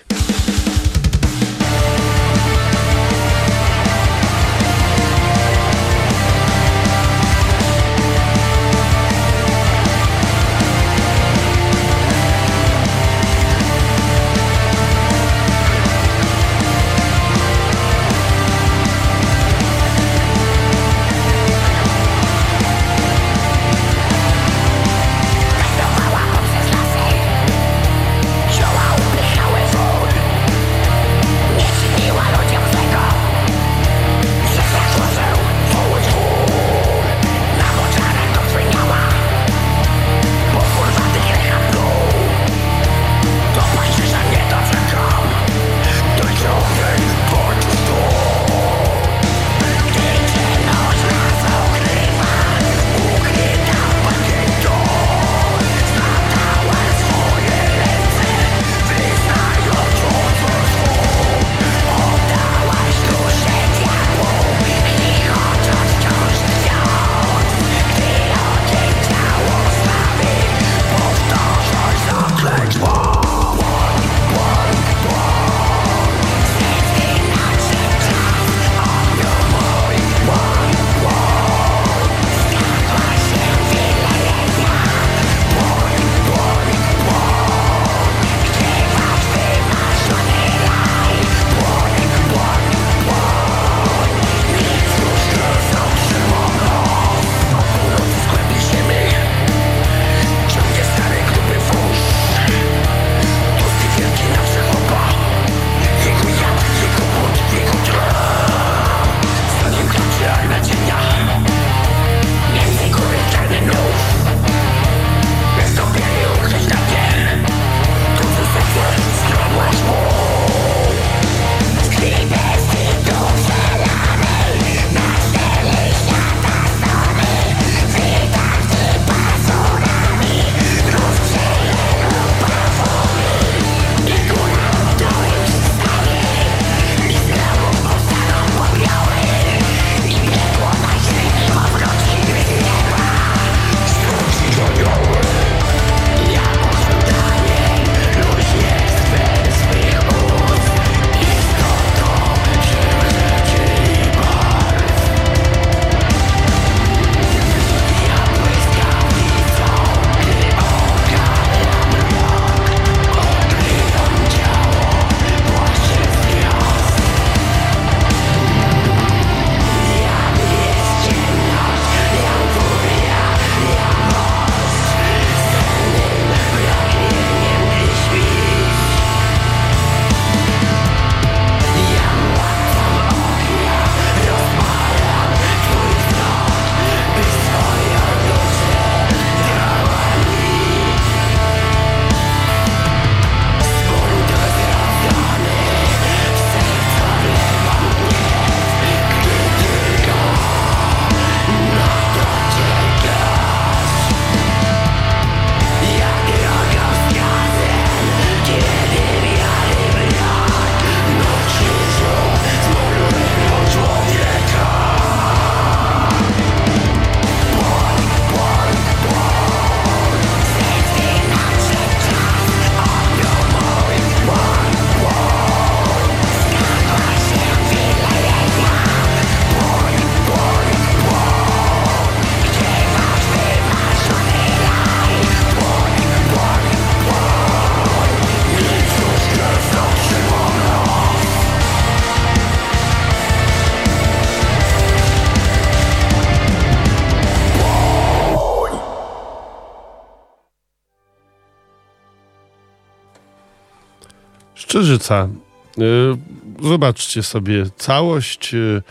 Pszczyżyca. Y, Zobaczcie sobie całość. y,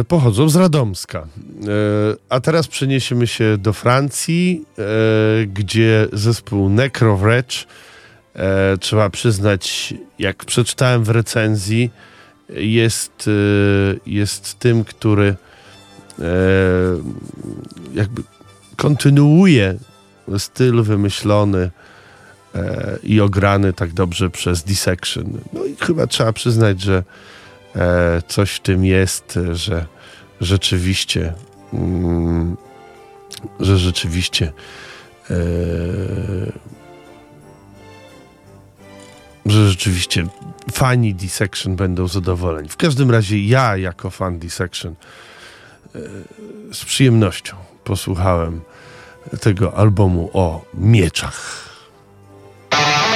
y, Pochodzą z Radomska. A teraz przeniesiemy się do Francji, gdzie zespół Necrowretch, e, trzeba przyznać, jak przeczytałem w recenzji, jest, jest tym, który jakby kontynuuje styl wymyślony e, i ograny tak dobrze przez Dissection. No i chyba trzeba przyznać, że e, coś w tym jest, że rzeczywiście mm, że rzeczywiście e, że rzeczywiście fani Dissection będą zadowoleni. W każdym razie ja jako fan Dissection e, z przyjemnością posłuchałem tego albumu o mieczach. Bye.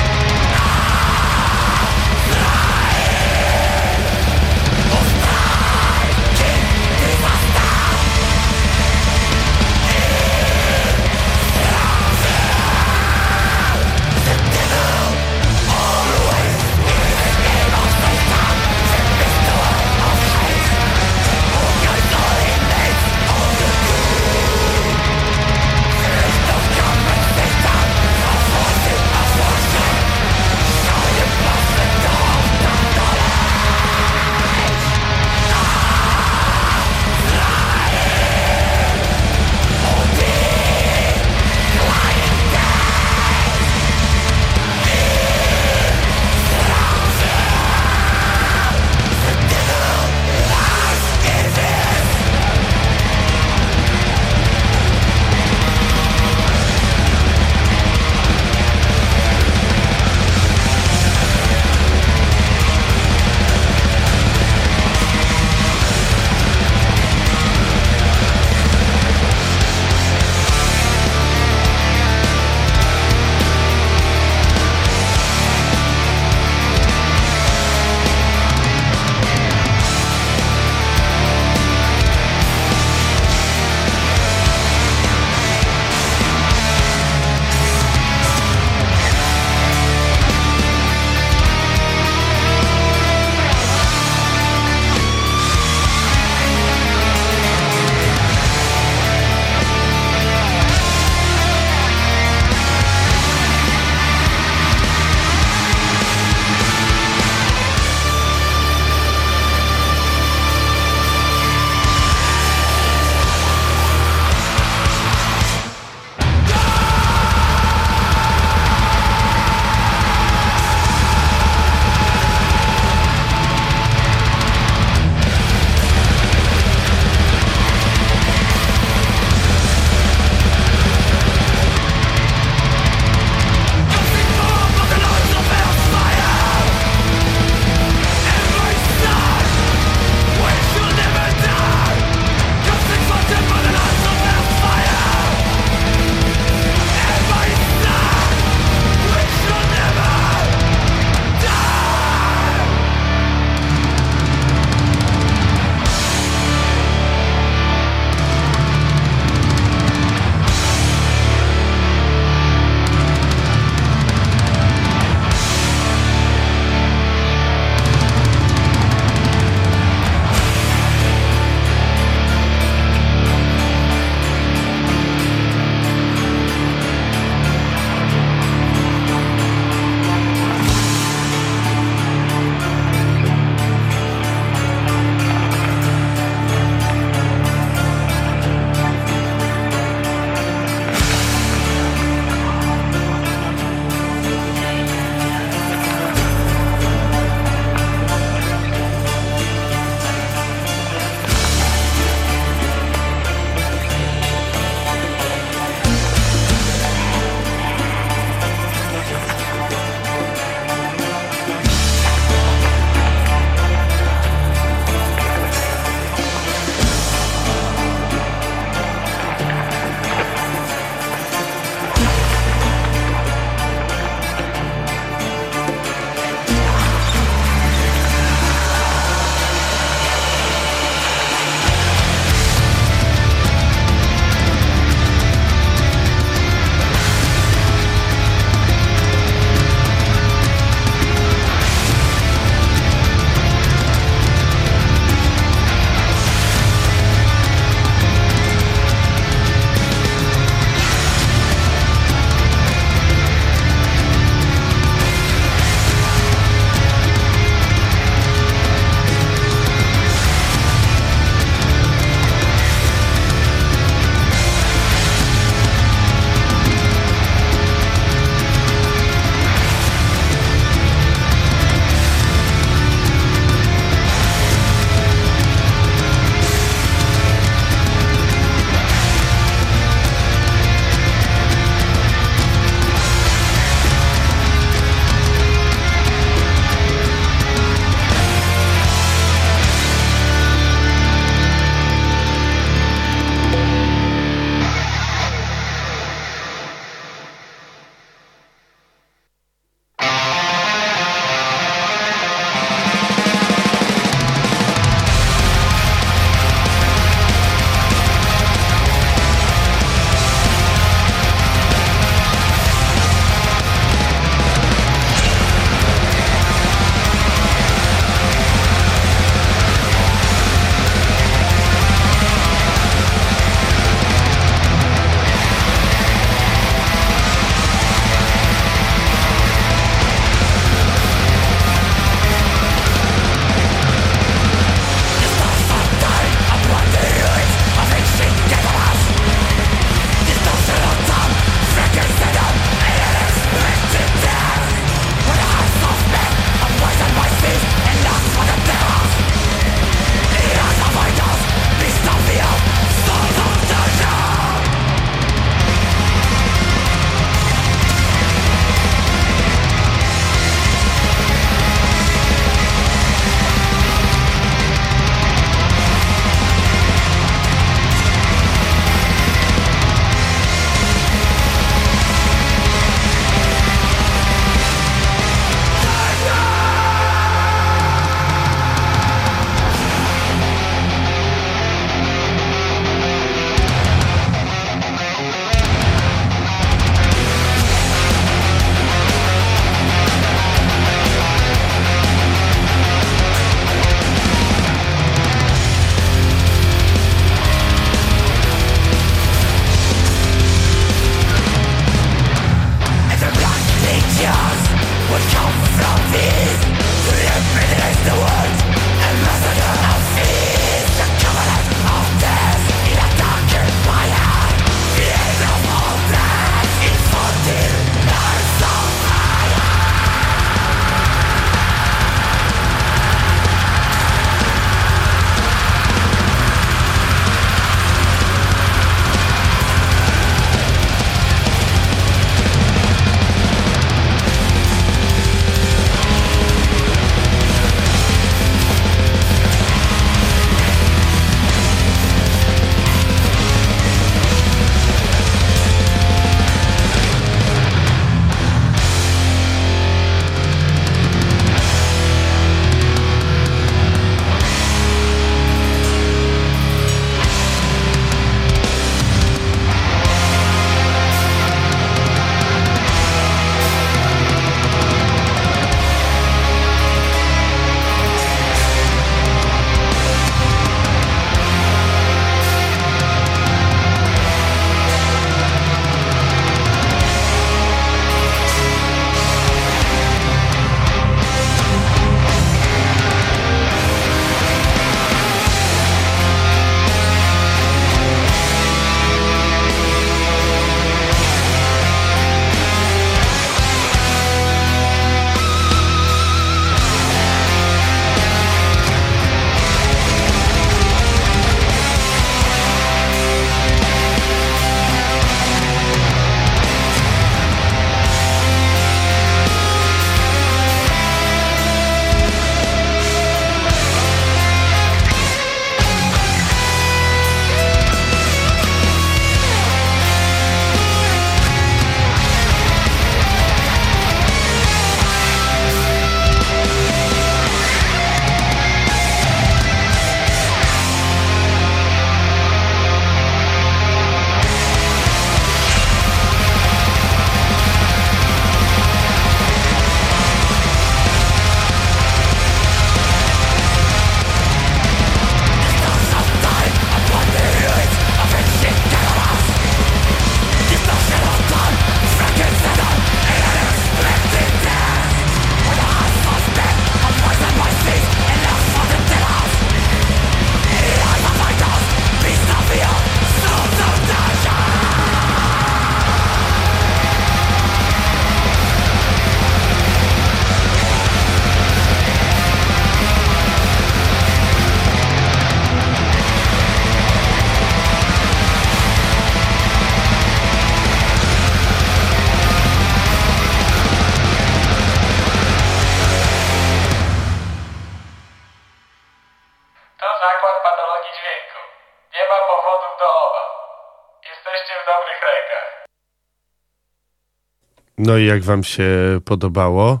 No i jak wam się podobało?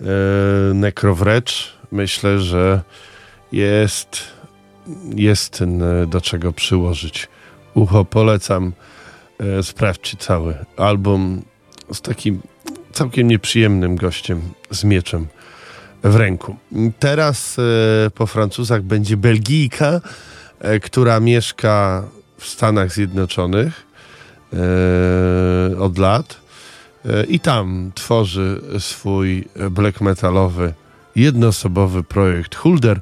E, Nekrowrecz, myślę, że jest, jest n- do czego przyłożyć. Ucho polecam. E, sprawdźcie cały album z takim całkiem nieprzyjemnym gościem z mieczem w ręku. Teraz e, po Francuzach będzie Belgijka, e, która mieszka w Stanach Zjednoczonych e, od lat e, i tam tworzy swój black metalowy, jednoosobowy projekt Hulder.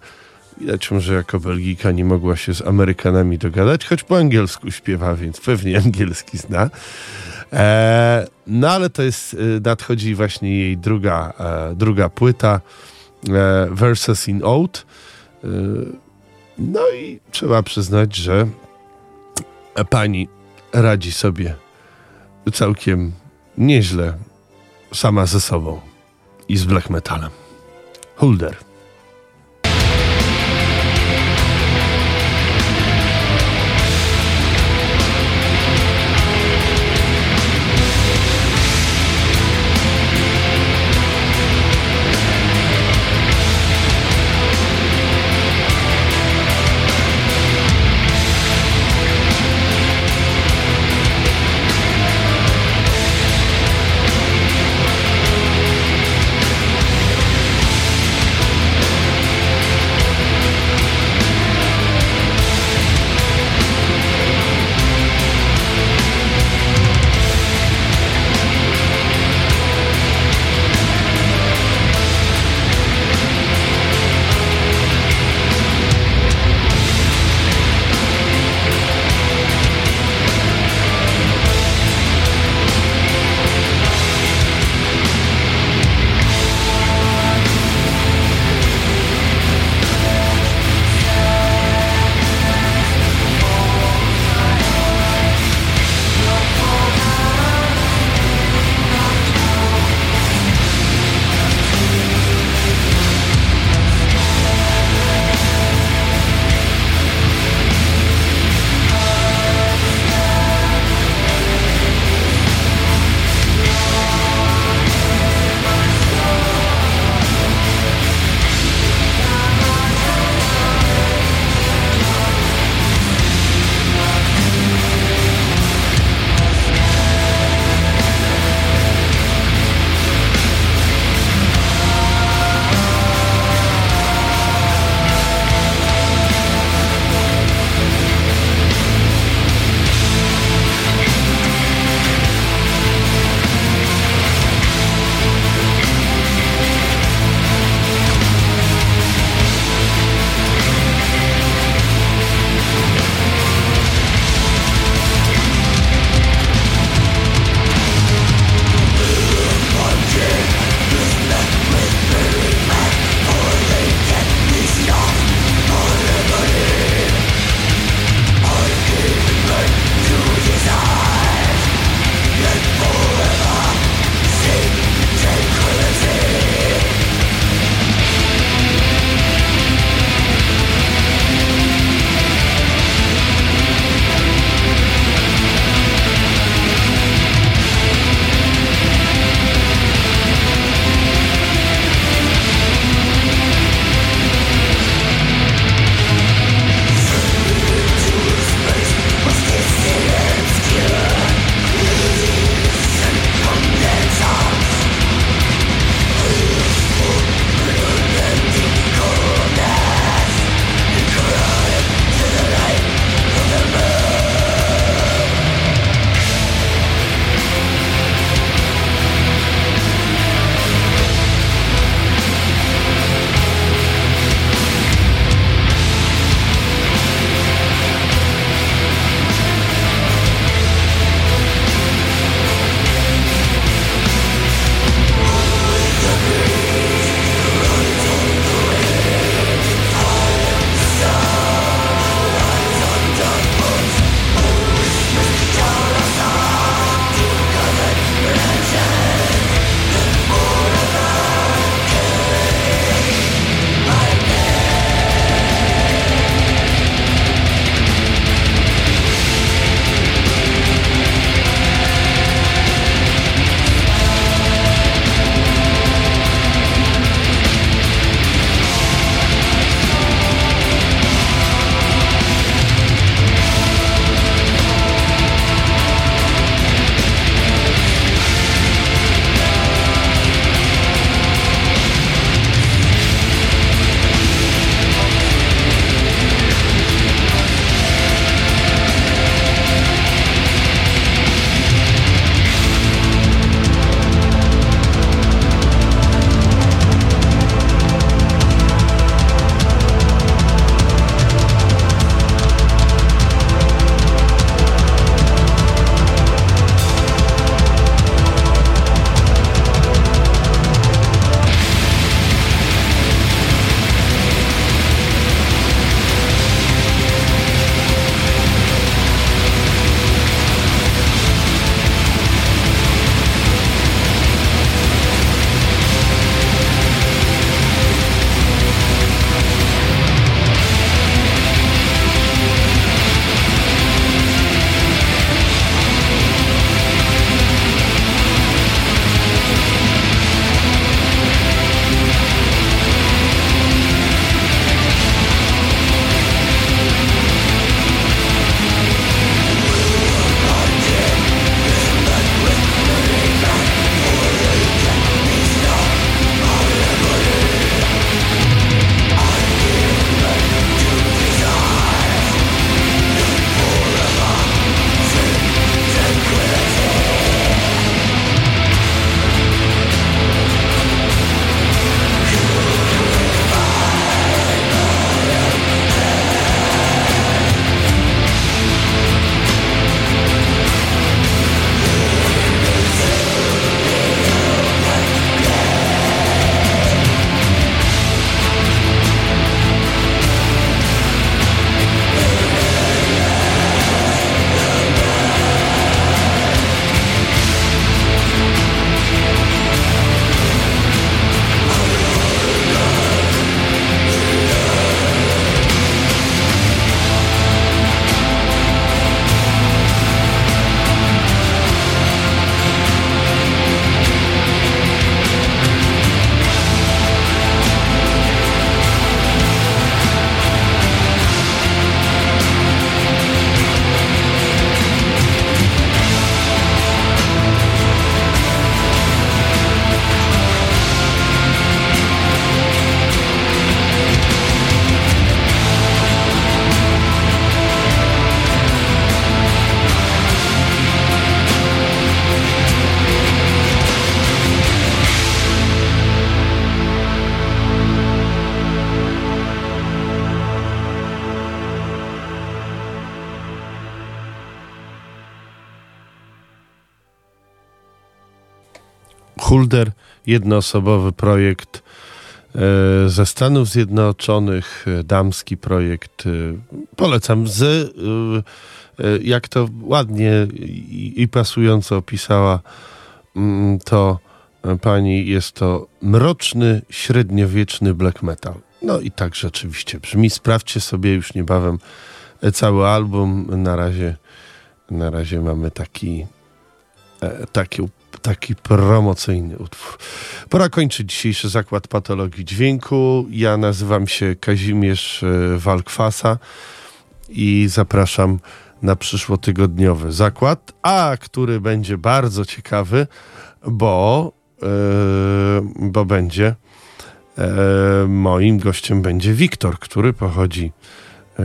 Widać może jako Belgijka nie mogła się z Amerykanami dogadać, choć po angielsku śpiewa, więc pewnie angielski zna. E, no ale to jest, e, nadchodzi właśnie jej druga, e, druga płyta, e, Versus in Out. E, no i trzeba przyznać, że pani radzi sobie całkiem nieźle sama ze sobą i z black metalem. Hulder. Hulder, jednoosobowy projekt e, ze Stanów Zjednoczonych, e, damski projekt. e, Polecam. Z, jak to ładnie i, pasująco opisała mm, to pani, jest to mroczny, średniowieczny black metal. No i tak rzeczywiście brzmi. Sprawdźcie sobie już niebawem cały album. Na razie, na razie mamy taki, e, taki, promocyjny utwór. Pora kończyć dzisiejszy zakład patologii dźwięku. Ja nazywam się Kazimierz e, Walkwasa i zapraszam na przyszłotygodniowy zakład, a który będzie bardzo ciekawy, bo, e, bo będzie e, moim gościem będzie Wiktor, który pochodzi,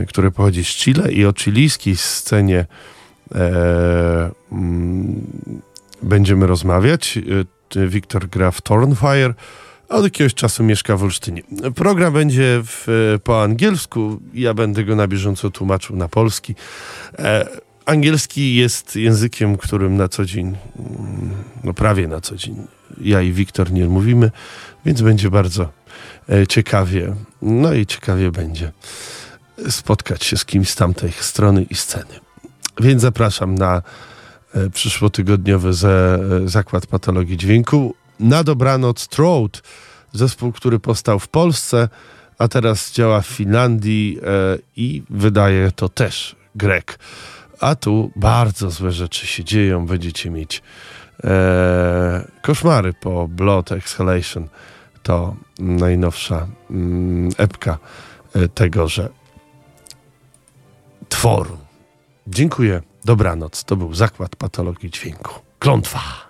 który pochodzi z Chile i o chilijskiej scenie będziemy rozmawiać. T- Wiktor gra w Thornfire, a od jakiegoś czasu mieszka w Olsztynie. Program będzie w, e, po angielsku, ja będę go na bieżąco tłumaczył na polski. E, angielski jest językiem, którym na co dzień, mm, no prawie na co dzień, ja i Wiktor nie mówimy, więc będzie bardzo e, ciekawie, no i ciekawie będzie spotkać się z kimś z tamtej strony i sceny. Więc zapraszam na przyszłotygodniowy ze, e, zakład patologii dźwięku. Na dobranoc Throat, zespół, który powstał w Polsce, a teraz działa w Finlandii e, i wydaje to też Grek. A tu bardzo złe rzeczy się dzieją. Będziecie mieć e, koszmary po Blood Exhalation. To najnowsza mm, epka e, tegoże tworu. Dziękuję. Dobranoc. To był zakład patologii dźwięku. Klątwa.